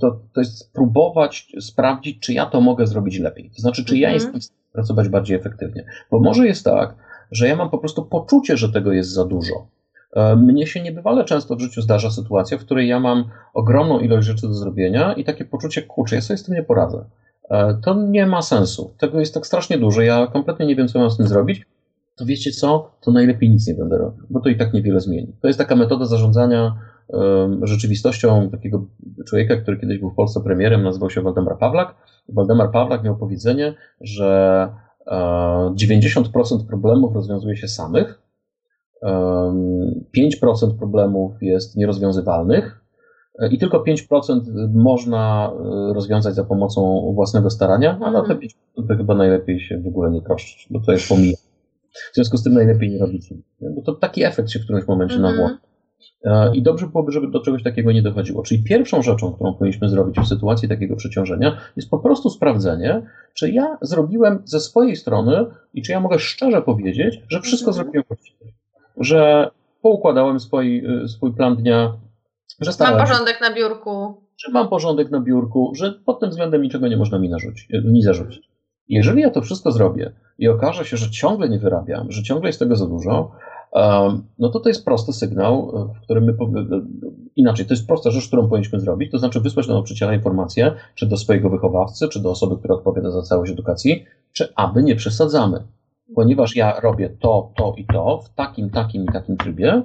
to, to jest spróbować sprawdzić, czy ja to mogę zrobić lepiej. To znaczy, czy ja mhm. jestem w stanie pracować bardziej efektywnie. Bo może jest tak, że ja mam po prostu poczucie, że tego jest za dużo. E, mnie się niebywale często w życiu zdarza sytuacja, w której ja mam ogromną ilość rzeczy do zrobienia i takie poczucie, kurczę, ja sobie z tym nie poradzę. E, to nie ma sensu. Tego jest tak strasznie dużo. Ja kompletnie nie wiem, co mam z tym zrobić. To wiecie co? To najlepiej nic nie będę robił, bo to i tak niewiele zmieni. To jest taka metoda zarządzania rzeczywistością takiego człowieka, który kiedyś był w Polsce premierem, nazywał się Waldemar Pawlak. Waldemar Pawlak miał powiedzenie, że 90% problemów rozwiązuje się samych, 5% problemów jest nierozwiązywalnych e, i tylko 5% można e, rozwiązać za pomocą własnego starania, a na te 5% mhm. to chyba najlepiej się w ogóle nie troszczyć, bo to jest pomija. W związku z tym najlepiej nie robić nic, bo to taki efekt się w którymś momencie -hmm. E, I dobrze byłoby, żeby do czegoś takiego nie dochodziło. Czyli pierwszą rzeczą, którą powinniśmy zrobić w sytuacji takiego przeciążenia, jest po prostu sprawdzenie, czy ja zrobiłem ze swojej strony i czy ja mogę szczerze powiedzieć, że wszystko mhm. zrobiłem właściwie. Że poukładałem swój, e, swój plan dnia, że Mam porządek na biurku. Że mam porządek na biurku, że pod tym względem niczego nie można mi, narzucić, mi zarzucić. Jeżeli ja to wszystko zrobię i okaże się, że ciągle nie wyrabiam, że ciągle jest tego za dużo, no to to jest prosty sygnał, w którym my, inaczej, to jest prosta rzecz, którą powinniśmy zrobić, to znaczy wysłać do nauczyciela informację, czy do swojego wychowawcy, czy do osoby, która odpowiada za całość edukacji, czy aby nie przesadzamy. Ponieważ ja robię to, to i to w takim, takim i takim trybie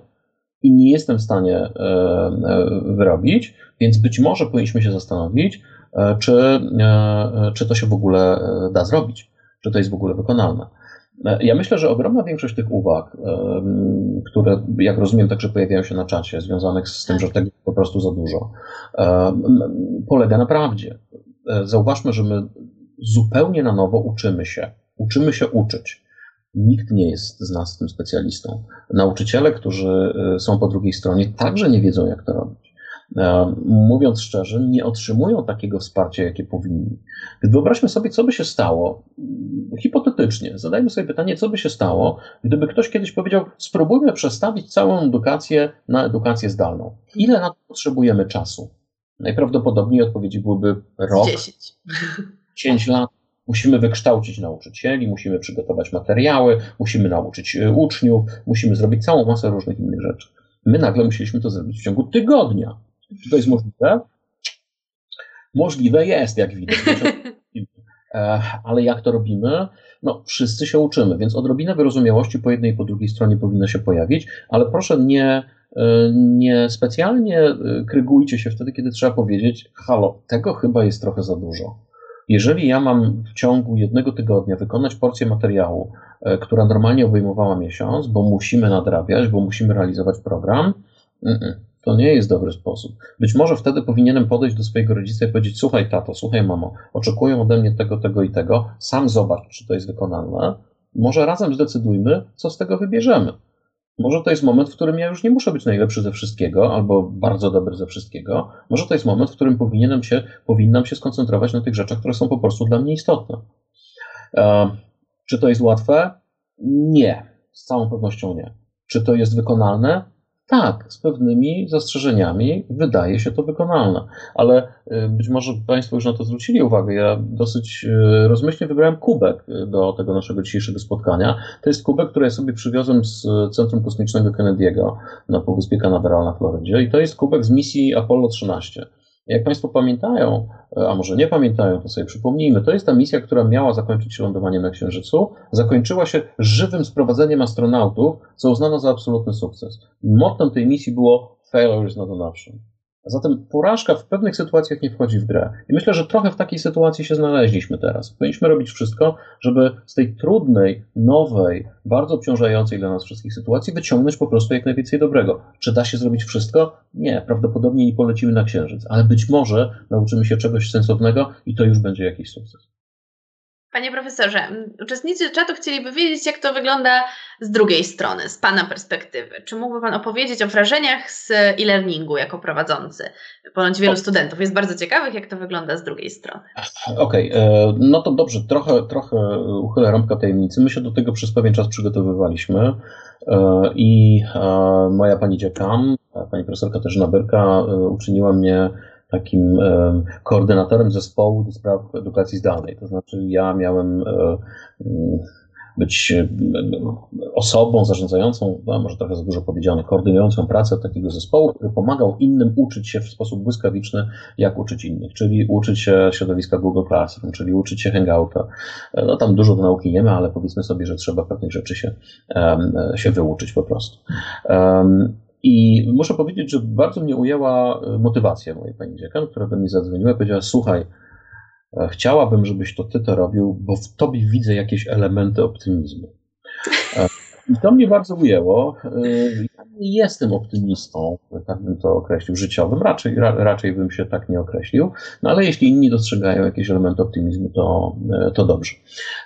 i nie jestem w stanie e, e, wyrobić, więc być może powinniśmy się zastanowić, e, czy, czy to się w ogóle da zrobić, czy to jest w ogóle wykonalne. Ja myślę, że ogromna większość tych uwag, które, jak rozumiem, także pojawiają się na czacie, związanych z tym, że tego po prostu za dużo, polega na prawdzie. Zauważmy, że my zupełnie na nowo uczymy się. Uczymy się uczyć. Nikt nie jest z nas tym specjalistą. Nauczyciele, którzy e, są po drugiej stronie, także nie wiedzą, jak to robić. E, mówiąc szczerze, nie otrzymują takiego wsparcia, jakie powinni. Wyobraźmy sobie, co by się stało, hipotetycznie, zadajmy sobie pytanie, co by się stało, gdyby ktoś kiedyś powiedział, spróbujmy przestawić całą edukację na edukację zdalną. Ile na to potrzebujemy czasu? Najprawdopodobniej odpowiedzi byłyby rok, 10, 10 lat. Musimy wykształcić nauczycieli, musimy przygotować materiały, musimy nauczyć e, uczniów, musimy zrobić całą masę różnych innych rzeczy. My nagle musieliśmy to zrobić w ciągu tygodnia. Czy to jest możliwe? Możliwe jest, jak widać. E, ale jak to robimy? No, wszyscy się uczymy, więc odrobinę wyrozumiałości po jednej i po drugiej stronie powinno się pojawić, ale proszę nie, e, nie specjalnie e, krygujcie się wtedy, kiedy trzeba powiedzieć, halo, tego chyba jest trochę za dużo. Jeżeli ja mam w ciągu jednego tygodnia wykonać porcję materiału, która normalnie obejmowała miesiąc, bo musimy nadrabiać, bo musimy realizować program, to nie jest dobry sposób. Być może wtedy powinienem podejść do swojego rodzica i powiedzieć: Słuchaj, tato, słuchaj, mamo, oczekują ode mnie tego, tego i tego, sam zobacz, czy to jest wykonalne. Może razem zdecydujmy, co z tego wybierzemy. Może to jest moment, w którym ja już nie muszę być najlepszy ze wszystkiego, albo bardzo dobry ze wszystkiego. Może to jest moment, w którym powinienem się, powinnam się skoncentrować na tych rzeczach, które są po prostu dla mnie istotne. E, czy to jest łatwe? Nie. Z całą pewnością nie. Czy to jest wykonalne? Tak, z pewnymi zastrzeżeniami wydaje się to wykonalne, ale y, być może Państwo już na to zwrócili uwagę. Ja dosyć y, rozmyślnie wybrałem kubek y, do tego naszego dzisiejszego spotkania. To jest kubek, który ja sobie przywiozłem z Centrum Kosmicznego Kennedy'ego na Półwyspie Canaveral na Florydzie i to jest kubek z misji Apollo 13. Jak Państwo pamiętają, a może nie pamiętają, to sobie przypomnijmy, to jest ta misja, która miała zakończyć się lądowaniem na Księżycu, zakończyła się żywym sprowadzeniem astronautów, co uznano za absolutny sukces. Mottem tej misji było failure is not an option. Zatem porażka w pewnych sytuacjach nie wchodzi w grę. I myślę, że trochę w takiej sytuacji się znaleźliśmy teraz. Powinniśmy robić wszystko, żeby z tej trudnej, nowej, bardzo obciążającej dla nas wszystkich sytuacji wyciągnąć po prostu jak najwięcej dobrego. Czy da się zrobić wszystko? Nie, prawdopodobnie nie polecimy na księżyc, ale być może nauczymy się czegoś sensownego i to już będzie jakiś sukces. Panie profesorze, uczestnicy czatu chcieliby wiedzieć, jak to wygląda z drugiej strony, z Pana perspektywy. Czy mógłby Pan opowiedzieć o wrażeniach z e-learningu jako prowadzący? Ponoć wielu studentów jest bardzo ciekawych, jak to wygląda z drugiej strony. Okej, okay, e, no to dobrze, trochę, trochę uchylę rąbka tajemnicy. My się do tego przez pewien czas przygotowywaliśmy e, i e, moja pani dziekan, pani profesor Katarzyna Berka uczyniła mnie takim koordynatorem zespołu do spraw edukacji zdalnej. To znaczy, ja miałem e, mm, być e, osobą zarządzającą, no może trochę za dużo powiedziane, koordynującą pracę takiego zespołu, który pomagał innym uczyć się w sposób błyskawiczny, jak uczyć innych, czyli uczyć się środowiska Google Classroom, czyli uczyć się Hangouta. E, no tam dużo do nauki nie ma, ale powiedzmy sobie, że trzeba pewnych rzeczy się, się wyuczyć po prostu. I muszę powiedzieć, że bardzo mnie ujęła e, motywacja mojej pani dziekan, która do mnie zadzwoniła i powiedziała: Słuchaj, e, chciałabym, żebyś to ty to robił, bo w tobie widzę jakieś elementy optymizmu. I to mnie bardzo ujęło. Y, ja nie jestem optymistą, tak bym to określił, życiowym. Raczej, ra, raczej bym się tak nie określił. No ale jeśli inni dostrzegają jakieś elementy optymizmu, to, y, to dobrze.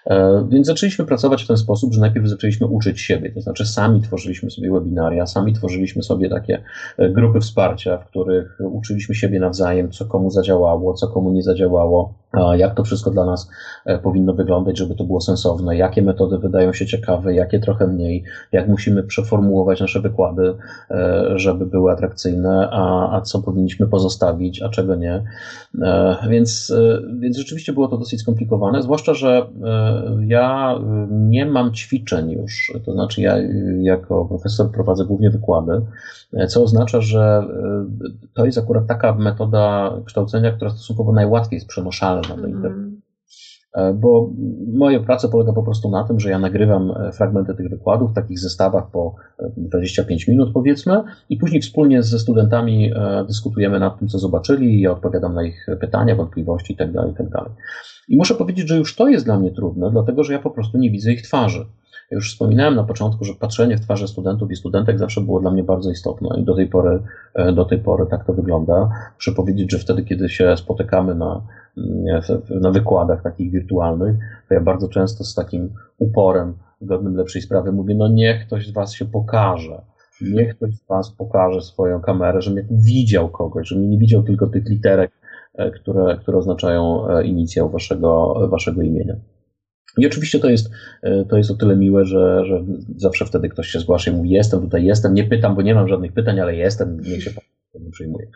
E, więc zaczęliśmy pracować w ten sposób, że najpierw zaczęliśmy uczyć siebie. To znaczy sami tworzyliśmy sobie webinaria, sami tworzyliśmy sobie takie grupy wsparcia, w których uczyliśmy siebie nawzajem, co komu zadziałało, co komu nie zadziałało, jak to wszystko dla nas e, powinno wyglądać, żeby to było sensowne, jakie metody wydają się ciekawe, jakie trochę mniej jak musimy przeformułować nasze wykłady, e, żeby były atrakcyjne, a, a co powinniśmy pozostawić, a czego nie. E, więc, e, więc rzeczywiście było to dosyć skomplikowane, zwłaszcza, że ja nie mam ćwiczeń już, to znaczy ja jako profesor prowadzę głównie wykłady, co oznacza, że to jest akurat taka metoda kształcenia, która stosunkowo najłatwiej jest przenoszalna do mhm. internetu. E, bo moja praca polega po prostu na tym, że ja nagrywam e, fragmenty tych wykładów w takich zestawach po 25 e, minut powiedzmy i później wspólnie ze studentami dyskutujemy nad tym, co zobaczyli, ja odpowiadam na ich pytania, wątpliwości itd., tak itd. Tak I muszę powiedzieć, że już to jest dla mnie trudne, dlatego że ja po prostu nie widzę ich twarzy. Już wspominałem na początku, że patrzenie w twarze studentów i studentek zawsze było dla mnie bardzo istotne i do tej pory, do tej pory tak to wygląda. Muszę powiedzieć, że wtedy, kiedy się spotykamy na, na wykładach takich wirtualnych, to ja bardzo często z takim uporem godnym lepszej sprawy mówię, no niech ktoś z was się pokaże. Niech ktoś z was pokaże swoją kamerę, żebym widział kogoś, żebym nie widział tylko tych literek, e, które, które oznaczają e, inicjał waszego, waszego imienia. I oczywiście to jest, e, to jest o tyle miłe, że, że zawsze wtedy ktoś się zgłasza i mówi: Jestem tutaj, jestem. Nie pytam, bo nie mam żadnych pytań, ale jestem, niech się nie przyjmuje.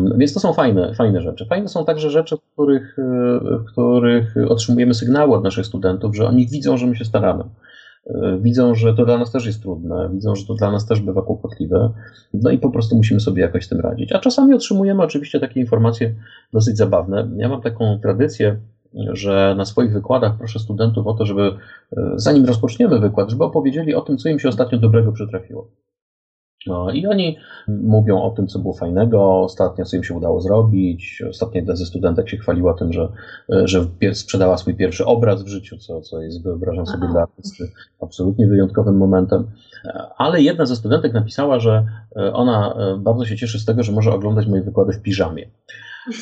Więc to są fajne, fajne rzeczy. Fajne są także rzeczy, w których, e, w których otrzymujemy sygnały od naszych studentów, że oni widzą, że my się staramy. E, widzą, że to dla nas też jest trudne, widzą, że to dla nas też bywa kłopotliwe, no i po prostu musimy sobie jakoś z tym radzić. A czasami otrzymujemy oczywiście takie informacje dosyć zabawne. Ja mam taką tradycję, że na swoich wykładach proszę studentów o to, żeby e, zanim rozpoczniemy wykład, żeby opowiedzieli o tym, co im się ostatnio dobrego przytrafiło. No i oni mówią o tym, co było fajnego, ostatnio co im się udało zrobić. Ostatnio jedna ze studentek się chwaliła tym, że, że sprzedała swój pierwszy obraz w życiu, co, co jest, wyobrażam sobie, Aha. dla artysty absolutnie wyjątkowym momentem. Ale jedna ze studentek napisała, że e, ona e, bardzo się cieszy z tego, że może oglądać moje wykłady w piżamie.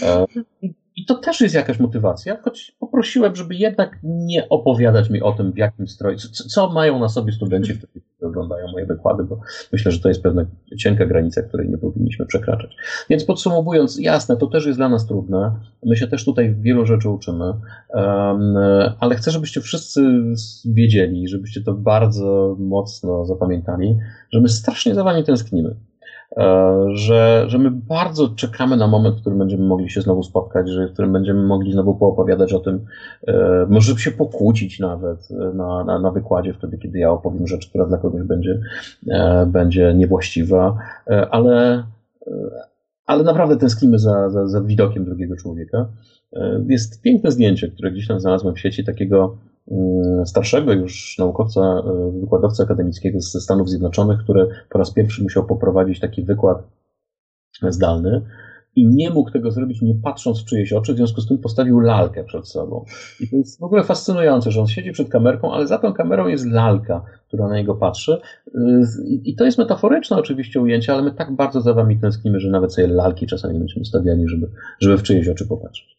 I to też jest jakaś motywacja, choć poprosiłem, żeby jednak nie opowiadać mi o tym, w jakim stroju, co, co mają na sobie studenci, którzy oglądają moje wykłady, bo myślę, że to jest pewna cienka granica, której nie powinniśmy przekraczać. Więc podsumowując, jasne, to też jest dla nas trudne. My się też tutaj wielu rzeczy uczymy, ale chcę, żebyście wszyscy wiedzieli, żebyście to bardzo mocno zapamiętali, że my strasznie za wami tęsknimy że, że my bardzo czekamy na moment, w którym będziemy mogli się znowu spotkać, że w którym będziemy mogli znowu poopowiadać o tym, może się pokłócić nawet na, na, na wykładzie wtedy, kiedy ja opowiem rzecz, która dla kogoś będzie, będzie niewłaściwa, ale, ale naprawdę tęsknimy za, za, za widokiem drugiego człowieka. E, jest piękne zdjęcie, które gdzieś tam znalazłem w sieci takiego mm, starszego już naukowca, e, wykładowca akademickiego ze Stanów Zjednoczonych, który po raz pierwszy musiał poprowadzić taki wykład zdalny i nie mógł tego zrobić nie patrząc w czyjeś oczy, w związku z tym postawił lalkę przed sobą. I to jest w ogóle fascynujące, że on siedzi przed kamerką, ale za tą kamerą jest lalka, która na niego patrzy. I to jest metaforyczne oczywiście ujęcie, ale my tak bardzo za wami tęsknimy, że nawet sobie lalki czasami będziemy stawiali, żeby, żeby w czyjeś oczy popatrzeć.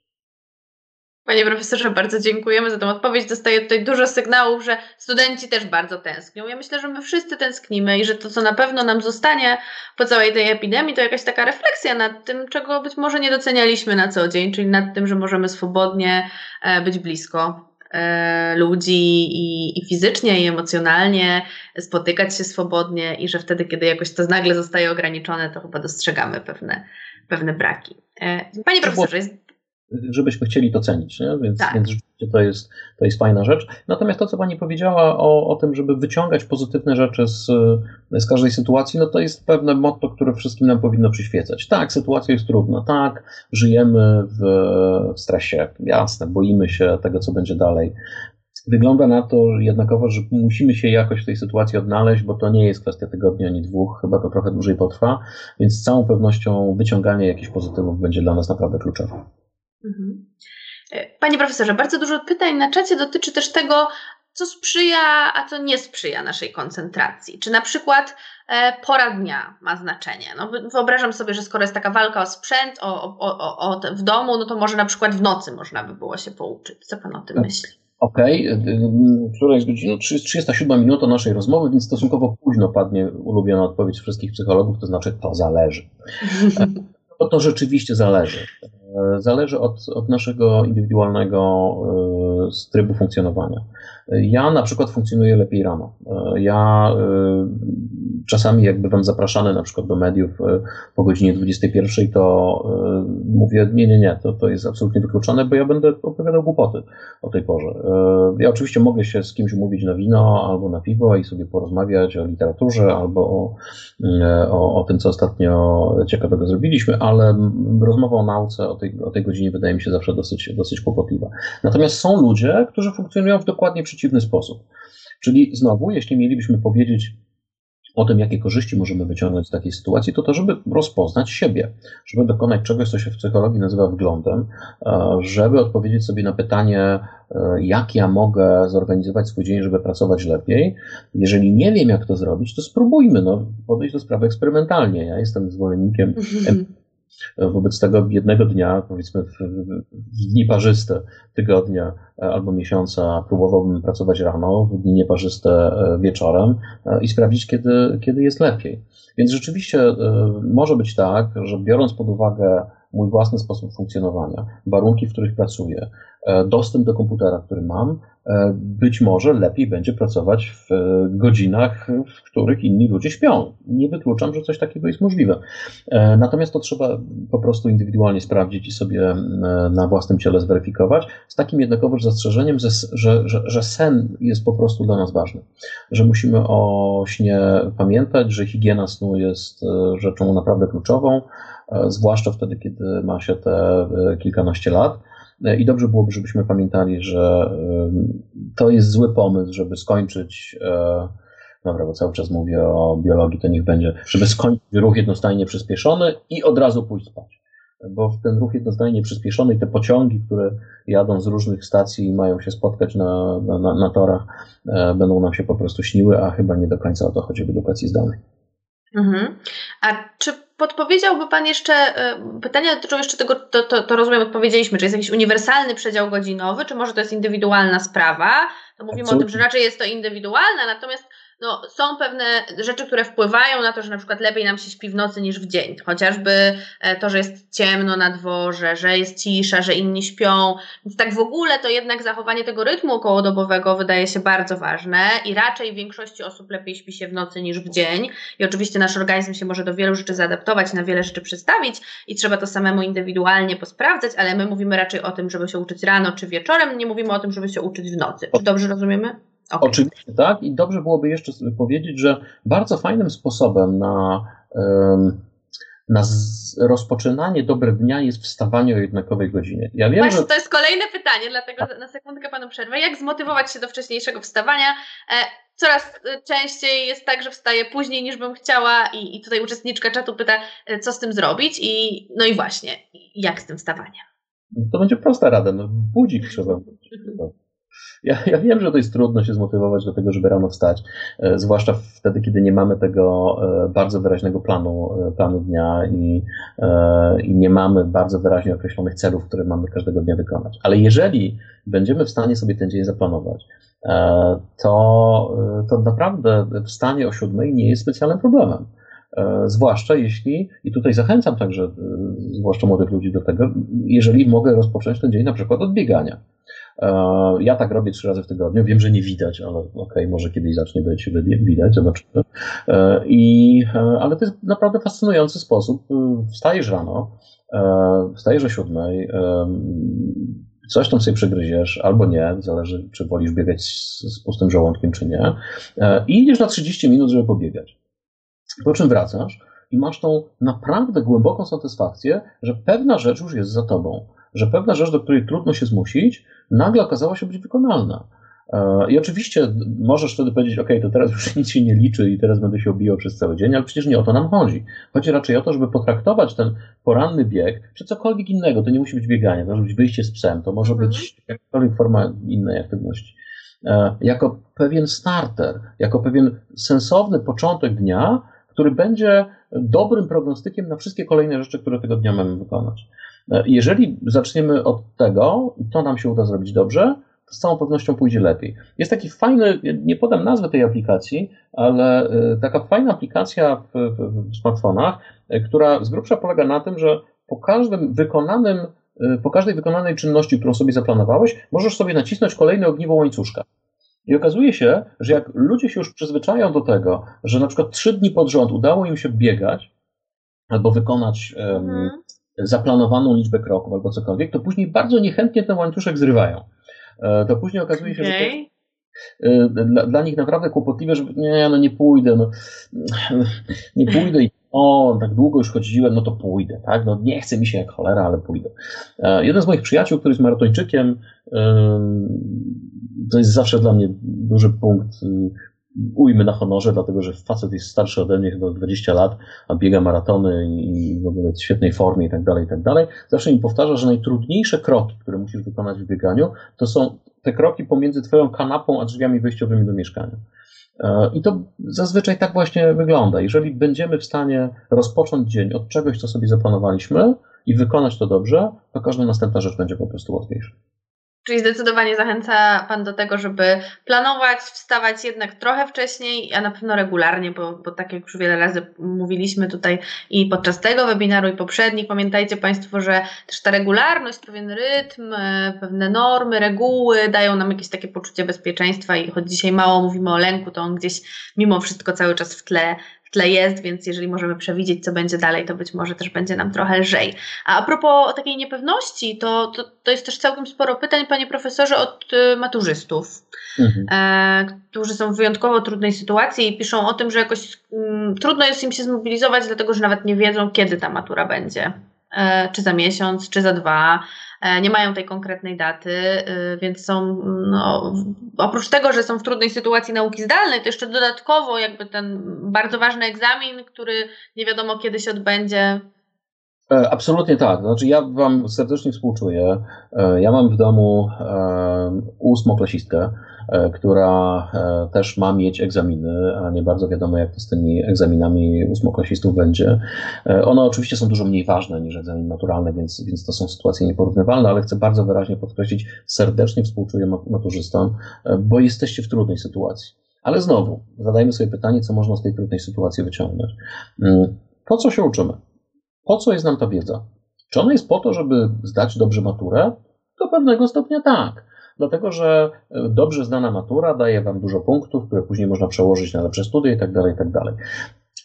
Panie profesorze, bardzo dziękujemy za tę odpowiedź. Dostaję tutaj dużo sygnałów, że studenci też bardzo tęsknią. Ja myślę, że my wszyscy tęsknimy i że to, co na pewno nam zostanie po całej tej epidemii, to jakaś taka refleksja nad tym, czego być może nie docenialiśmy na co dzień, czyli nad tym, że możemy swobodnie e, być blisko e, ludzi i, i fizycznie, i emocjonalnie, spotykać się swobodnie i że wtedy, kiedy jakoś to nagle zostaje ograniczone, to chyba dostrzegamy pewne, pewne braki. E, panie profesorze, jest żebyśmy chcieli to cenić, nie? Więc, tak. więc rzeczywiście to jest, to jest fajna rzecz. Natomiast to, co Pani powiedziała o, o tym, żeby wyciągać pozytywne rzeczy z, z każdej sytuacji, no to jest pewne motto, które wszystkim nam powinno przyświecać. Tak, sytuacja jest trudna, tak, żyjemy w, w stresie, jasne, boimy się tego, co będzie dalej. Wygląda na to jednakowo, że musimy się jakoś w tej sytuacji odnaleźć, bo to nie jest kwestia tygodnia ani dwóch, chyba to trochę dłużej potrwa, więc z całą pewnością wyciąganie jakichś pozytywów będzie dla nas naprawdę kluczowe. Mhm. E, panie profesorze, bardzo dużo pytań na czacie dotyczy też tego, co sprzyja, a co nie sprzyja naszej koncentracji. Czy na przykład e, pora dnia ma znaczenie? No, wyobrażam sobie, że skoro jest taka walka o sprzęt o, o, o, o w domu, no to może na przykład w nocy można by było się pouczyć. Co pan o tym myśli? Okej, okay. która jest godzina 37 minuta naszej rozmowy, więc stosunkowo późno padnie ulubiona odpowiedź wszystkich psychologów, to znaczy to zależy. to, to rzeczywiście zależy. E, zależy od, od naszego indywidualnego e, trybu funkcjonowania. Ja na przykład funkcjonuję lepiej rano. E, ja czasami jak bywam zapraszany na przykład do mediów po godzinie 21, to mówię, nie, nie, nie, to, to jest absolutnie wykluczone, bo ja będę opowiadał głupoty o tej porze. Ja oczywiście mogę się z kimś umówić na wino albo na piwo i sobie porozmawiać o literaturze albo o, o, o tym, co ostatnio ciekawego zrobiliśmy, ale rozmowa o nauce, o tej, o tej godzinie wydaje mi się zawsze dosyć, dosyć kłopotliwa. Natomiast są ludzie, którzy funkcjonują w dokładnie przeciwny sposób. Czyli znowu, jeśli mielibyśmy powiedzieć o tym, jakie korzyści możemy wyciągnąć z takiej sytuacji, to to, żeby rozpoznać siebie, żeby dokonać czegoś, co się w psychologii nazywa wglądem, e, żeby odpowiedzieć sobie na pytanie, e, jak ja mogę zorganizować swój dzień, żeby pracować lepiej. Jeżeli nie wiem, jak to zrobić, to spróbujmy no, podejść do sprawy eksperymentalnie. Ja jestem zwolennikiem Wobec tego jednego dnia, powiedzmy w, w dni parzyste tygodnia albo miesiąca, próbowałbym pracować rano, w dni nieparzyste e, wieczorem e, i sprawdzić, kiedy, kiedy jest lepiej. Więc rzeczywiście e, może być tak, że biorąc pod uwagę mój własny sposób funkcjonowania, warunki, w których pracuję, dostęp do komputera, który mam, E, być może lepiej będzie pracować w godzinach, w których inni ludzie śpią. Nie wykluczam, że coś takiego jest możliwe. E, natomiast to trzeba po prostu indywidualnie sprawdzić i sobie e, na własnym ciele zweryfikować, z takim jednakowoż zastrzeżeniem, że, że, że sen jest po prostu dla nas ważny. Że musimy o śnie pamiętać, że higiena snu jest rzeczą naprawdę kluczową, zwłaszcza wtedy, kiedy ma się te kilkanaście lat E, I dobrze byłoby, żebyśmy pamiętali, że to jest zły pomysł, żeby skończyć. E, dobra, bo cały czas mówię o biologii, to niech będzie, żeby skończyć ruch jednostajnie przyspieszony i od razu pójść spać. Bo ten ruch jednostajnie przyspieszony i te pociągi, które jadą z różnych stacji i mają się spotkać na, na, na torach, e, będą nam się po prostu śniły, a chyba nie do końca o to chodzi w edukacji zdalnej. Mhm. A czy podpowiedziałby Pan jeszcze, e, pytania dotyczą jeszcze tego, to, to, to rozumiem, odpowiedzieliśmy, czy jest jakiś uniwersalny przedział godzinowy, czy może to jest indywidualna sprawa? To mówimy Absolutnie. o tym, że raczej jest to indywidualne, natomiast no, są pewne rzeczy, które wpływają na to, że na przykład lepiej nam się śpi w nocy niż w dzień. Chociażby e, to, że jest ciemno na dworze, że jest cisza, że inni śpią. Więc tak w ogóle to jednak zachowanie tego rytmu okołodobowego wydaje się bardzo ważne i raczej większości osób lepiej śpi się w nocy niż w dzień. I oczywiście nasz organizm się może do wielu rzeczy zaadaptować, na wiele rzeczy przestawić i trzeba to samemu indywidualnie posprawdzać, ale my mówimy raczej o tym, żeby się uczyć rano czy wieczorem, nie mówimy o tym, żeby się uczyć w nocy. Czy dobrze rozumiemy? Okay. Oczywiście tak i dobrze byłoby jeszcze powiedzieć, że bardzo fajnym sposobem na, na rozpoczynanie dobrego dnia jest wstawanie o jednakowej godzinie. Ja wiem, Właśnie że... to jest kolejne pytanie, dlatego na sekundkę panu przerwę. Jak zmotywować się do wcześniejszego wstawania? E, coraz e, częściej jest tak, że wstaję później niż bym chciała i, i tutaj uczestniczka czatu pyta, e, co z tym zrobić i no i właśnie, jak z tym wstawaniem? To będzie prosta rada, no budzik trzeba. Ja, ja wiem, że to jest trudno się zmotywować do tego, żeby rano wstać, e, zwłaszcza wtedy, kiedy nie mamy tego e, bardzo wyraźnego planu, e, planu dnia i, i nie mamy bardzo wyraźnie określonych celów, które mamy każdego dnia wykonać. Ale jeżeli będziemy w stanie sobie ten dzień zaplanować, to, to naprawdę wstanie o siódmej nie jest specjalnym problemem. Zwłaszcza jeśli, i tutaj zachęcam także, zwłaszcza młodych ludzi do tego, jeżeli mogę rozpocząć ten dzień na przykład od biegania. E, ja tak robię trzy razy w tygodniu. Wiem, że nie widać, ale okej, okay, może kiedyś zacznie być widać, zobaczymy. E, I, e, ale to jest naprawdę fascynujący sposób. Wstajesz rano, wstajesz o siódmej, coś tam sobie przegryziesz, albo nie, zależy, czy wolisz biegać z pustym żołądkiem, czy nie, i idziesz na 30 minut, żeby pobiegać. Po czym wracasz i masz tą naprawdę głęboką satysfakcję, że pewna rzecz już jest za tobą że pewna rzecz, do której trudno się zmusić, nagle okazała się być wykonalna. E, I oczywiście możesz wtedy powiedzieć, OK, to teraz już nic się nie liczy i teraz będę się obijał przez cały dzień, ale przecież nie o to nam chodzi. Chodzi raczej o to, żeby potraktować ten poranny bieg, czy cokolwiek innego. To nie musi być bieganie, to może być wyjście z psem, to może być mhm. jakakolwiek forma innej aktywności. E, jako pewien starter, jako pewien sensowny początek dnia, który będzie dobrym prognostykiem na wszystkie kolejne rzeczy, które tego dnia mamy wykonać. E, jeżeli zaczniemy od tego, to nam się uda zrobić dobrze, to z całą pewnością pójdzie lepiej. Jest taki fajny, nie podam nazwy tej aplikacji, ale e, taka fajna aplikacja w, w, w smartfonach, e, która z grubsza polega na tym, że po każdym wykonanym, po każdej wykonanej czynności, którą sobie zaplanowałeś, możesz sobie nacisnąć kolejne ogniwo łańcuszka. I okazuje się, że jak ludzie się już przyzwyczają do tego, że na przykład trzy dni pod rząd udało im się biegać albo wykonać mhm zaplanowaną liczbę kroków albo cokolwiek, to później bardzo niechętnie ten łańcuszek zrywają. E, to później okazuje się, okay. że to e, dla, dla, nich naprawdę kłopotliwe, że nie, no nie pójdę, no, nie pójdę i o, tak długo już chodziłem, no to pójdę, tak, no nie chce mi się jak cholera, ale pójdę. E, jeden z moich przyjaciół, który jest maratończykiem, to jest zawsze dla mnie duży punkt ujmy na honorze, dlatego że facet jest starszy ode mnie chyba 20 lat, a biega maratony i w ogóle jest w świetnej formie i tak dalej, i tak dalej. Zawsze mi powtarza, że najtrudniejsze kroki, które musisz wykonać w bieganiu, to są te kroki pomiędzy twoją kanapą a drzwiami wejściowymi do mieszkania. E, I to zazwyczaj tak właśnie wygląda. Jeżeli będziemy w stanie rozpocząć dzień od czegoś, co sobie zaplanowaliśmy i wykonać to dobrze, to każda następna rzecz będzie po prostu łatwiejsza. Czyli zdecydowanie zachęca Pan do tego, żeby planować, wstawać jednak trochę wcześniej, a na pewno regularnie, bo, bo tak jak już wiele razy mówiliśmy tutaj i podczas tego webinaru i poprzednich, pamiętajcie Państwo, że też ta regularność, pewien rytm, e, pewne normy, reguły dają nam jakieś takie poczucie bezpieczeństwa i choć dzisiaj mało mówimy o lęku, to on gdzieś mimo wszystko cały czas w tle w tle jest, więc jeżeli możemy przewidzieć, co będzie dalej, to być może też będzie nam trochę lżej. A, a propos takiej niepewności, to, to, to jest też całkiem sporo pytań, panie profesorze, od y, maturzystów, mhm. e, którzy są w wyjątkowo trudnej sytuacji i piszą o tym, że jakoś mm, trudno jest im się zmobilizować, dlatego że nawet nie wiedzą, kiedy ta matura będzie. E, czy za miesiąc, czy za dwa. E, nie mają tej konkretnej daty, e, więc są, no, oprócz tego, że są w trudnej sytuacji nauki zdalnej, to jeszcze dodatkowo jakby ten bardzo ważny egzamin, który nie wiadomo kiedy się odbędzie. Absolutnie tak. Znaczy ja Wam serdecznie współczuję. Ja mam w domu ósmoklasistkę, E, która e, też ma mieć egzaminy, a nie bardzo wiadomo, jak to z tymi egzaminami ósmoklasistów będzie. E, one oczywiście są dużo mniej ważne niż egzamin maturalny, więc, więc to są sytuacje nieporównywalne, ale chcę bardzo wyraźnie podkreślić, serdecznie współczuję maturzystom, bo jesteście w trudnej sytuacji. Ale znowu, zadajmy sobie pytanie, co można z tej trudnej sytuacji wyciągnąć. Mm, po co się uczymy? Po co jest nam ta wiedza? Czy ona jest po to, żeby zdać dobrze maturę? Do pewnego stopnia tak. Dlatego, że e, dobrze zdana matura daje Wam dużo punktów, które później można przełożyć na lepsze studia i tak dalej, i tak.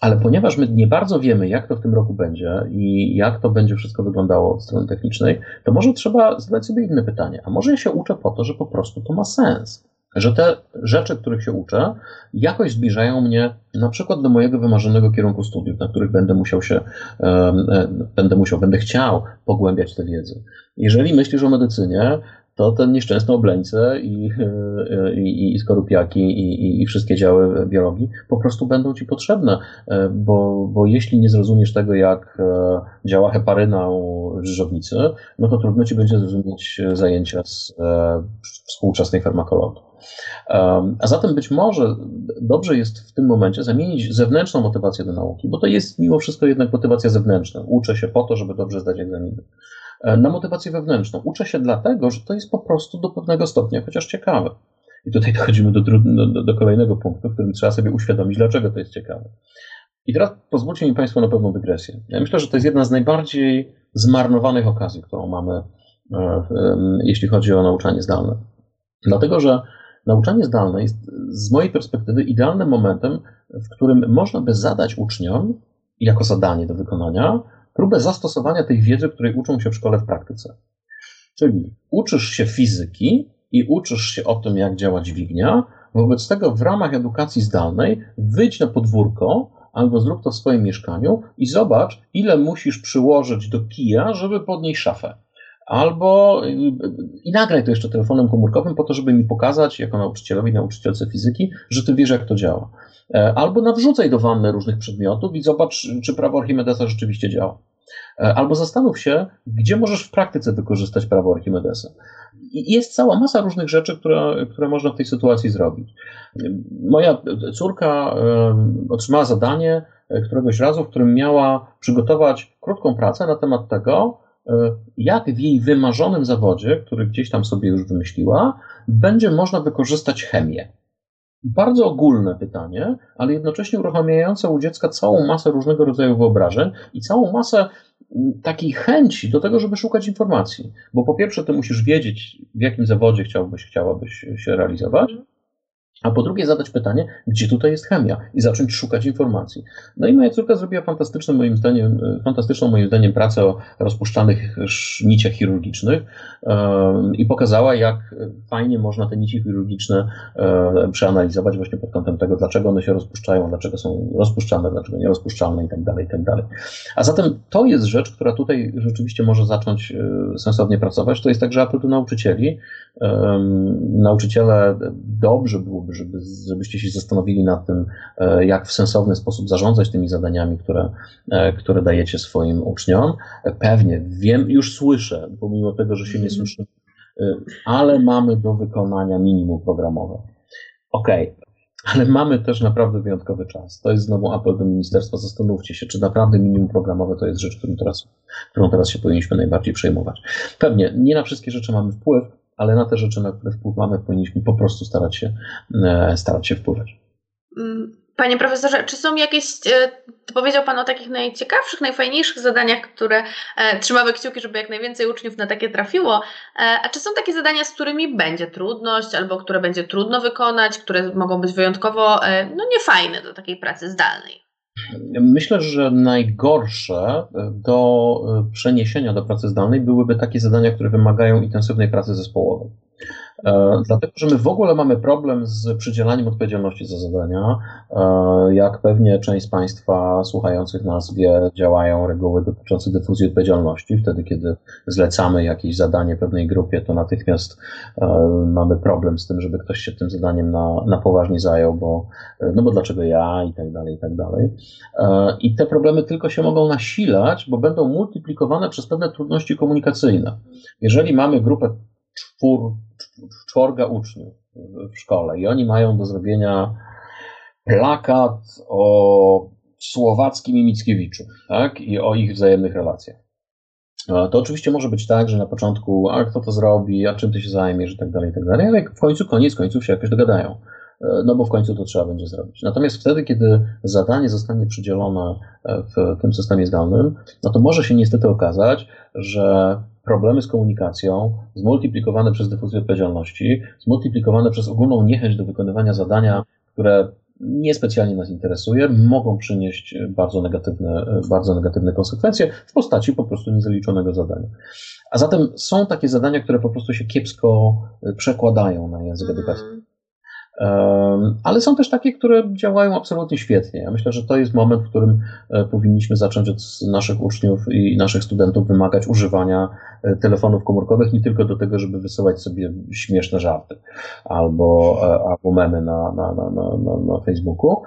Ale ponieważ my nie bardzo wiemy, jak to w tym roku będzie i jak to będzie wszystko wyglądało od strony technicznej, to może trzeba zadać sobie inne pytanie. A może ja się uczę po to, że po prostu to ma sens? Że te rzeczy, których się uczę, jakoś zbliżają mnie na przykład do mojego wymarzonego kierunku studiów, na których będę musiał się, będę musiał, będę chciał pogłębiać tę wiedzę. Jeżeli myślisz o medycynie, to ten nieszczęsne obleńce i, i, i skorupiaki i, i, wszystkie działy biologii po prostu będą ci potrzebne, e, bo, bo jeśli nie zrozumiesz tego, jak e, działa heparyna u żyżownicy, no to trudno ci będzie zrozumieć zajęcia z e, współczesnej farmakologii. A zatem być może dobrze jest w tym momencie zamienić zewnętrzną motywację do nauki, bo to jest mimo wszystko jednak motywacja zewnętrzna. Uczę się po to, żeby dobrze zdać egzaminy. E, na motywację wewnętrzną. Uczę się dlatego, że to jest po prostu do pewnego stopnia chociaż ciekawe. I tutaj dochodzimy do, do, do kolejnego punktu, w którym trzeba sobie uświadomić, dlaczego to jest ciekawe. I teraz pozwólcie mi Państwo na pewną dygresję. Ja myślę, że to jest jedna z najbardziej zmarnowanych okazji, którą mamy, e, jeśli chodzi o nauczanie zdalne. Dlatego, że nauczanie zdalne jest z mojej perspektywy idealnym momentem, w którym można by zadać uczniom jako zadanie do wykonania próbę zastosowania tej wiedzy, której uczą się w szkole w praktyce. Czyli uczysz się fizyki i uczysz się o tym, jak działa dźwignia. Wobec tego w ramach edukacji zdalnej wyjdź na podwórko albo zrób to w swoim mieszkaniu i zobacz, ile musisz przyłożyć do kija, żeby podnieść szafę. Albo i nagraj to jeszcze telefonem komórkowym po to, żeby mi pokazać, jako nauczycielowi, nauczycielce fizyki, że ty wiesz, jak to działa. E, albo nawrzucaj do wanny różnych przedmiotów i zobacz, czy prawo Archimedesa rzeczywiście działa. E, albo zastanów się, gdzie możesz w praktyce wykorzystać prawo Archimedesa. Jest cała masa różnych rzeczy, które, które można w tej sytuacji zrobić. Moja córka e, otrzymała zadanie któregoś razu, w którym miała przygotować krótką pracę na temat tego, jak w jej wymarzonym zawodzie, który gdzieś tam sobie już wymyśliła, będzie można wykorzystać chemię. Bardzo ogólne pytanie, ale jednocześnie uruchamiające u dziecka całą masę różnego rodzaju wyobrażeń i całą masę mm, takiej chęci do tego, żeby szukać informacji. Bo po pierwsze, ty musisz wiedzieć, w jakim zawodzie chciałbyś, chciałabyś się realizować. A po drugie zadać pytanie, gdzie tutaj jest chemia i zacząć szukać informacji. No i moja córka zrobiła fantastyczną moim zdaniem, fantastyczną moim zdaniem pracę o rozpuszczanych niciach chirurgicznych i pokazała, jak fajnie można te nici chirurgiczne przeanalizować właśnie pod kątem tego, dlaczego one się rozpuszczają, dlaczego są rozpuszczane, dlaczego nierozpuszczalne i tak dalej, i tak dalej. A zatem to jest rzecz, która tutaj rzeczywiście może zacząć e, sensownie pracować. To jest także apel do nauczycieli. Nauczyciele dobrze byłoby żeby, żebyście się zastanowili nad tym, e, jak w sensowny sposób zarządzać tymi zadaniami, które, e, które dajecie swoim uczniom. Pewnie, wiem, już słyszę, pomimo tego, że się nie mhm. słyszy, e, ale mamy do wykonania minimum programowe. Okej, okay. Ale mamy też naprawdę wyjątkowy czas. To jest znowu apel do ministerstwa. Zastanówcie się, czy naprawdę minimum programowe to jest rzecz, którą teraz, którą teraz się powinniśmy najbardziej przejmować. Pewnie nie na wszystkie rzeczy mamy wpływ, ale na te rzeczy, na które wpływ mamy, powinniśmy po prostu starać się, e, starać się wpływać. Mm, panie profesorze, czy są jakieś, e, powiedział Pan o takich najciekawszych, najfajniejszych zadaniach, które e, trzymamy kciuki, żeby jak najwięcej uczniów na takie trafiło, a czy są takie zadania, z którymi będzie trudność, albo które będzie trudno wykonać, które mogą być wyjątkowo no, niefajne do takiej pracy zdalnej? Myślę, że najgorsze do przeniesienia do pracy zdalnej byłyby takie zadania, które wymagają intensywnej pracy zespołowej. E, dlatego, że my w ogóle mamy problem z przydzielaniem odpowiedzialności za zadania. E, jak pewnie część z Państwa słuchających nas wie, działają reguły dotyczące dyfuzji odpowiedzialności. Wtedy, kiedy zlecamy jakieś zadanie pewnej grupie, to natychmiast e, mamy problem z tym, żeby ktoś się tym zadaniem na, na poważnie zajął, bo no bo dlaczego ja i tak dalej, i tak dalej. I te problemy tylko się mogą nasilać, bo będą multiplikowane przez pewne trudności komunikacyjne. Jeżeli mamy grupę czwór, czworga uczniów w szkole i oni mają do zrobienia plakat o Słowackim i Mickiewiczu tak? i o ich wzajemnych relacjach. To oczywiście może być tak, że na początku, a kto to zrobi, a czym ty się zajmiesz i tak dalej, i tak dalej, ale w końcu, koniec końców się jakoś dogadają. No bo w końcu to trzeba będzie zrobić. Natomiast wtedy, kiedy zadanie zostanie przydzielone w tym systemie zdalnym, no to może się niestety okazać, że problemy z komunikacją, zmultiplikowane przez dyfuzję odpowiedzialności, zmultiplikowane przez ogólną niechęć do wykonywania zadania, które niespecjalnie nas interesuje, mogą przynieść bardzo negatywne, bardzo negatywne konsekwencje w postaci po prostu niezaliczonego zadania. A zatem są takie zadania, które po prostu się kiepsko przekładają na język mm. edukacyjny. Ale są też takie, które działają absolutnie świetnie. Ja myślę, że to jest moment, w którym e, powinniśmy zacząć od naszych uczniów i naszych studentów wymagać używania e, telefonów komórkowych nie tylko do tego, żeby wysyłać sobie śmieszne żarty albo, e, albo memy na, na, na, na, na Facebooku,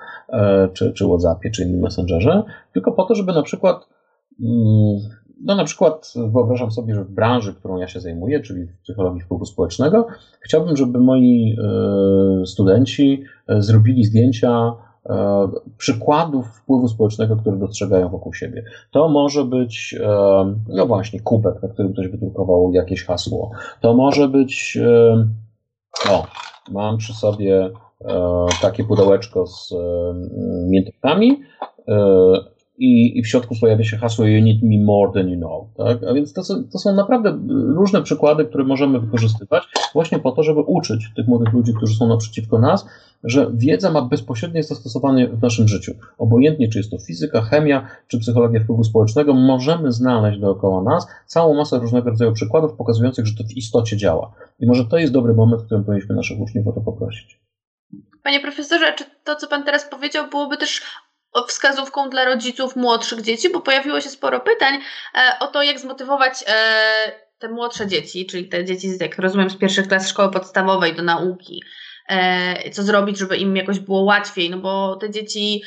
czy, czy WhatsAppie, czy innym messengerze, tylko po to, żeby na przykład mm, no na przykład wyobrażam sobie, że w branży, którą ja się zajmuję, czyli w psychologii wpływu społecznego, chciałbym, żeby moi e, studenci e, zrobili zdjęcia e, przykładów wpływu społecznego, które dostrzegają wokół siebie. To może być, no właśnie, kubek, na którym ktoś wydrukował jakieś hasło. To może być, o, mam przy sobie takie pudełeczko z miętówkami i, i w środku pojawia się hasło You need me more than you know. Tak? A więc to są, to są naprawdę różne przykłady, które możemy wykorzystywać właśnie po to, żeby uczyć tych młodych ludzi, którzy są naprzeciwko nas, że wiedza ma bezpośrednie zastosowanie w naszym życiu. Obojętnie, czy jest to fizyka, chemia, czy psychologia wpływu społecznego, możemy znaleźć dookoła nas całą masę różnego rodzaju przykładów pokazujących, że to w istocie działa. I może to jest dobry moment, w którym powinniśmy naszych uczniów o to poprosić. Panie profesorze, czy to, co pan teraz powiedział, byłoby też wskazówką dla rodziców młodszych dzieci, bo pojawiło się sporo pytań e, o to, jak zmotywować e, te młodsze dzieci, czyli te dzieci, jak rozumiem, z pierwszych klas szkoły podstawowej do nauki. E, co zrobić, żeby im jakoś było łatwiej, no bo te dzieci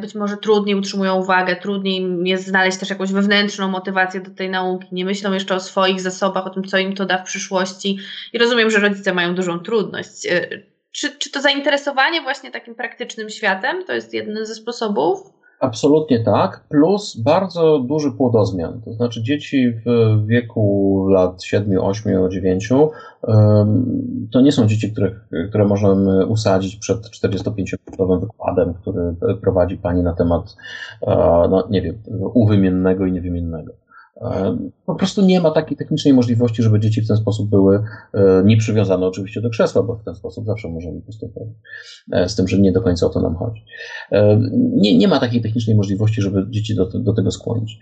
być może trudniej utrzymują uwagę, trudniej jest znaleźć też jakąś wewnętrzną motywację do tej nauki, nie myślą jeszcze o swoich zasobach, o tym, co im to da w przyszłości i rozumiem, że rodzice mają dużą trudność czy, czy to zainteresowanie właśnie takim praktycznym światem to jest jeden ze sposobów? Absolutnie tak, plus bardzo duży płodozmian. To znaczy dzieci w wieku lat 7, 8, 9 to nie są dzieci, które, które możemy usadzić przed 45-minutowym wykładem, który prowadzi pani na temat, e, no nie wiem, uwymiennego i niewymiennego. E, po prostu nie ma takiej technicznej możliwości, żeby dzieci w ten sposób były e, nie przywiązane oczywiście do krzesła, bo w ten sposób zawsze możemy postępować. E, z tym, że nie do końca o to nam chodzi. Nie, nie ma takiej technicznej możliwości, żeby dzieci do, do tego skłonić.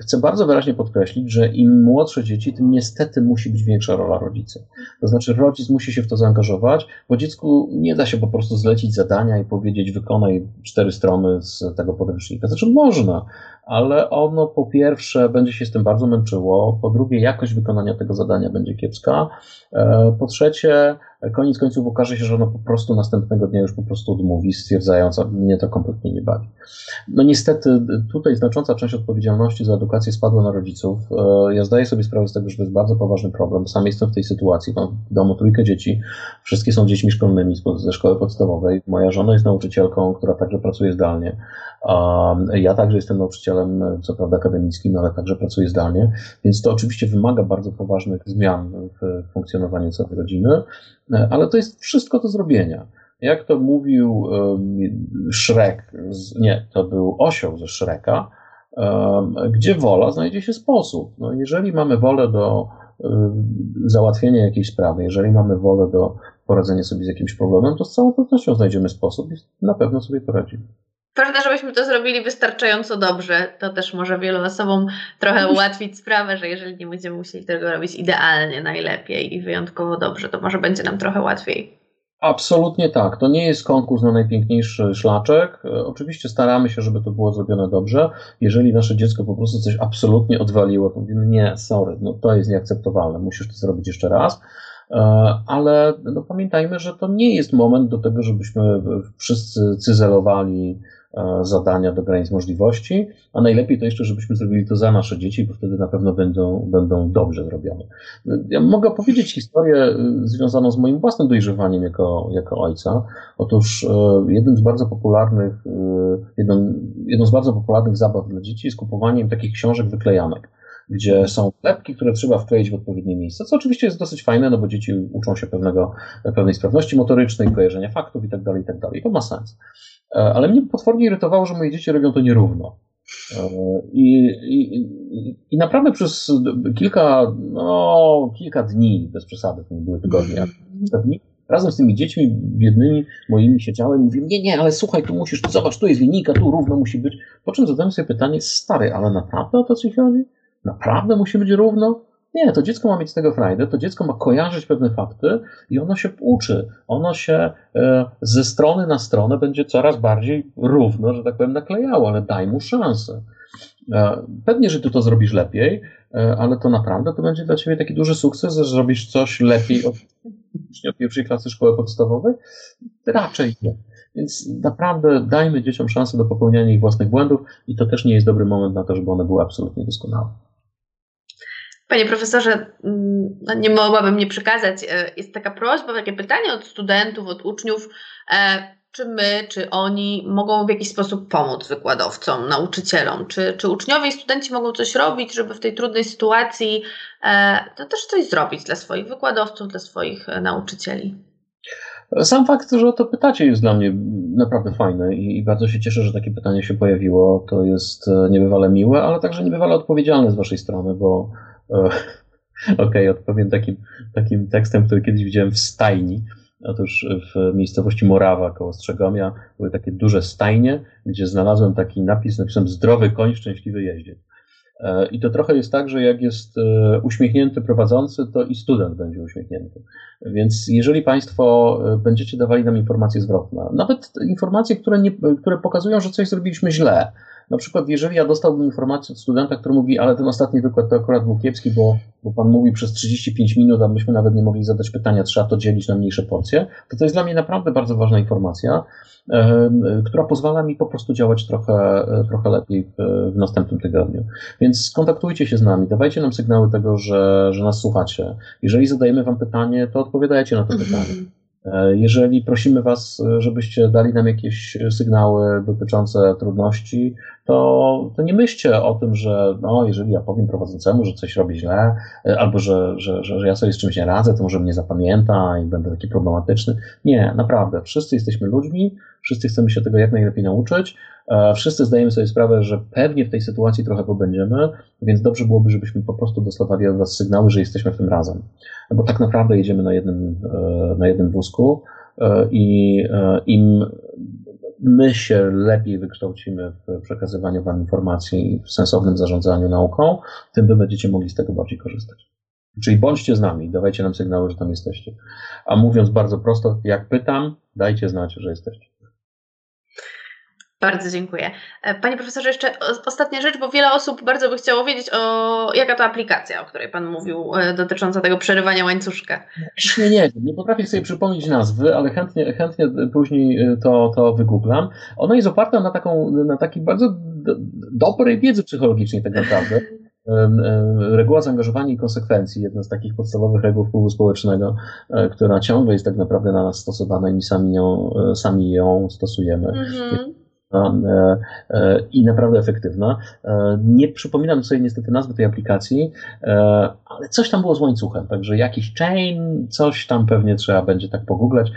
Chcę bardzo wyraźnie podkreślić, że im młodsze dzieci, tym niestety musi być większa rola rodzica. To znaczy rodzic musi się w to zaangażować, bo dziecku nie da się po prostu zlecić zadania i powiedzieć wykonaj cztery strony z tego podręcznika. Znaczy można, ale ono po pierwsze będzie się z tym bardzo męczyło, po drugie jakość wykonania tego zadania będzie kiepska, e, po trzecie koniec końców okaże się, że ono po prostu następnego dnia już po prostu odmówi, stwierdzając, że mnie to kompletnie nie bawi. No niestety tutaj znacząca część odpowiedzialności za edukację spadła na rodziców. E, ja zdaję sobie sprawę z tego, że to jest bardzo poważny problem. Sam jestem w tej sytuacji, mam w domu trójkę dzieci, wszystkie są dziećmi szkolnymi ze szkoły podstawowej. Moja żona jest nauczycielką, która także pracuje zdalnie. Ja także jestem nauczycielem, co prawda akademickim, ale także pracuję zdalnie, więc to oczywiście wymaga bardzo poważnych zmian w funkcjonowaniu całej rodziny. E, ale to jest wszystko do zrobienia. Jak to mówił Shrek, nie, to był osioł ze Shreka, gdzie wola znajdzie się sposób. No, jeżeli mamy wolę do załatwienia jakiejś sprawy, jeżeli mamy wolę do poradzenia sobie z jakimś problemem, to z całą pewnością znajdziemy sposób i na pewno sobie poradzimy. Ważne, żebyśmy to zrobili wystarczająco dobrze. To też może wielu osobom trochę ułatwić sprawę, że jeżeli nie będziemy musieli tego robić idealnie, najlepiej i wyjątkowo dobrze, to może będzie nam trochę łatwiej. Absolutnie tak. To nie jest konkurs na najpiękniejszy szlaczek. E, oczywiście staramy się, żeby to było zrobione dobrze. Jeżeli nasze dziecko po prostu coś absolutnie odwaliło, to mówimy, nie, sorry, no to jest nieakceptowalne, musisz to zrobić jeszcze raz. E, ale no pamiętajmy, że to nie jest moment do tego, żebyśmy wszyscy cyzelowali zadania do granic możliwości, a najlepiej to jeszcze, żebyśmy zrobili to za nasze dzieci, bo wtedy na pewno będą, będą dobrze zrobione. Ja mogę opowiedzieć historię e, związaną z moim własnym dojrzewaniem jako, jako ojca. Otóż e, jednym z bardzo popularnych, jedną, jedną z bardzo popularnych zabaw dla dzieci jest kupowanie takich książek wyklejanek. gdzie są lepki, które trzeba wkleić w odpowiednie miejsce, co oczywiście jest dosyć fajne, no bo dzieci uczą się pewnego, pewnej sprawności motorycznej, kojarzenia faktów i tak dalej, i tak dalej. To ma sens. E, ale mnie potwornie irytowało, że moje dzieci robią to nierówno. E, I, i, I naprawdę przez kilka, no, kilka dni, bez przesady, to nie były tygodnie, razem z tymi dziećmi biednymi moimi siedziałem i mówiłem, nie, nie, ale słuchaj, tu musisz, zobacz, tu jest linijka, tu równo musi być. Po czym zadałem sobie pytanie, stary, ale naprawdę o to ci chodzi? Naprawdę musi być równo? Nie, to dziecko ma mieć z tego frajdę, to dziecko ma kojarzyć pewne fakty i ono się uczy. Ono się e, ze strony na stronę będzie coraz bardziej równo, że tak powiem, naklejało, ale daj mu szansę. E, pewnie, że ty to zrobisz lepiej, e, ale to naprawdę to będzie dla ciebie taki duży sukces, że zrobisz coś lepiej od pierwszej klasy szkoły podstawowej? Raczej nie. Więc naprawdę dajmy dzieciom szansę do popełniania ich własnych błędów i to też nie jest dobry moment na to, żeby one były absolutnie doskonałe. Panie profesorze, mm, no nie mogłabym nie przekazać. E, jest taka prośba, takie pytanie od studentów, od uczniów, e, czy my, czy oni mogą w jakiś sposób pomóc wykładowcom, nauczycielom? Czy, czy uczniowie i studenci mogą coś robić, żeby w tej trudnej sytuacji e, to też coś zrobić dla swoich wykładowców, dla swoich nauczycieli? Sam fakt, że o to pytacie jest dla mnie naprawdę fajny i, bardzo się cieszę, że takie pytanie się pojawiło. To jest niebywale miłe, ale także niebywale odpowiedzialne z Waszej strony, bo Okej, okay, odpowiem takim, takim tekstem, który kiedyś widziałem w stajni. Otóż w miejscowości Morawa koło Strzegomia były takie duże stajnie, gdzie znalazłem taki napis, napisem zdrowy koń, szczęśliwy jeździec. E, I to trochę jest tak, że jak jest e, uśmiechnięty prowadzący, to i student będzie uśmiechnięty. Więc jeżeli Państwo e, będziecie dawali nam informacje zwrotne, nawet informacje, które, nie, które pokazują, że coś zrobiliśmy źle, na przykład, jeżeli ja dostałbym informację od studenta, który mówi, ale ten ostatni wykład to akurat był kiepski, bo, bo pan mówi przez 35 minut, a myśmy nawet nie mogli zadać pytania, trzeba to dzielić na mniejsze porcje, to to jest dla mnie naprawdę bardzo ważna informacja, która pozwala mi po prostu działać trochę, e, trochę lepiej w, w następnym tygodniu. Więc kontaktujcie się z nami, dawajcie nam sygnały tego, że, że nas słuchacie. Jeżeli zadajemy wam pytanie, to odpowiadajcie na to pytanie. E, jeżeli prosimy Was, żebyście dali nam jakieś sygnały dotyczące trudności, to, to nie myślcie o tym, że no, jeżeli ja powiem prowadzącemu, że coś robi źle, e, albo że, że, że, że ja sobie z czymś nie radzę, to może mnie zapamięta i będę taki problematyczny. Nie, naprawdę. Wszyscy jesteśmy ludźmi, wszyscy chcemy się tego jak najlepiej nauczyć. Wszyscy zdajemy sobie sprawę, że pewnie w tej sytuacji trochę pobędziemy, więc dobrze byłoby, żebyśmy po prostu dostawali od Was sygnały, że jesteśmy w tym razem. Bo tak naprawdę jedziemy na jednym, e, na jednym wózku e, i e, im my się lepiej wykształcimy w przekazywaniu Wam informacji w sensownym zarządzaniu nauką, tym Wy będziecie mogli z tego bardziej korzystać. Czyli bądźcie z nami, dawajcie nam sygnały, że tam jesteście. A mówiąc bardzo prosto, jak pytam, dajcie znać, że jesteście. Bardzo dziękuję. E, panie profesorze, jeszcze ostatnia rzecz, bo wiele osób bardzo by chciało wiedzieć, o jaka to aplikacja, o której Pan mówił, e, dotycząca tego przerywania łańcuszka. Nie, nie, nie potrafię sobie przypomnieć nazwy, ale chętnie, chętnie później e, to, to wygooglam. Ona jest oparta na, taką, na takiej bardzo dobrej wiedzy psychologicznej tak naprawdę. Reguła zaangażowania i konsekwencji, jedna z takich podstawowych reguł wpływu społecznego, która ciągle jest tak naprawdę na nas stosowana i sami ją, sami ją stosujemy. E, e, i naprawdę efektywna. E, nie przypominam sobie niestety nazwy tej aplikacji, ale coś tam było z łańcuchem, także jakiś chain, coś tam pewnie trzeba będzie tak pogooglać.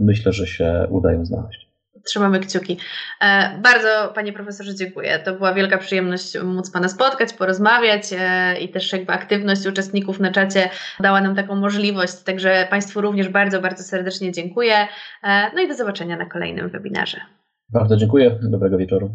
Myślę, że się udają znaleźć. Trzymamy kciuki. Bardzo Panie Profesorze dziękuję. To była wielka przyjemność móc Pana spotkać, porozmawiać i też jakby aktywność uczestników na czacie dała nam taką możliwość. Także Państwu również bardzo, bardzo serdecznie dziękuję. No i do zobaczenia na kolejnym webinarze. Bardzo dziękuję. Dobrego wieczoru.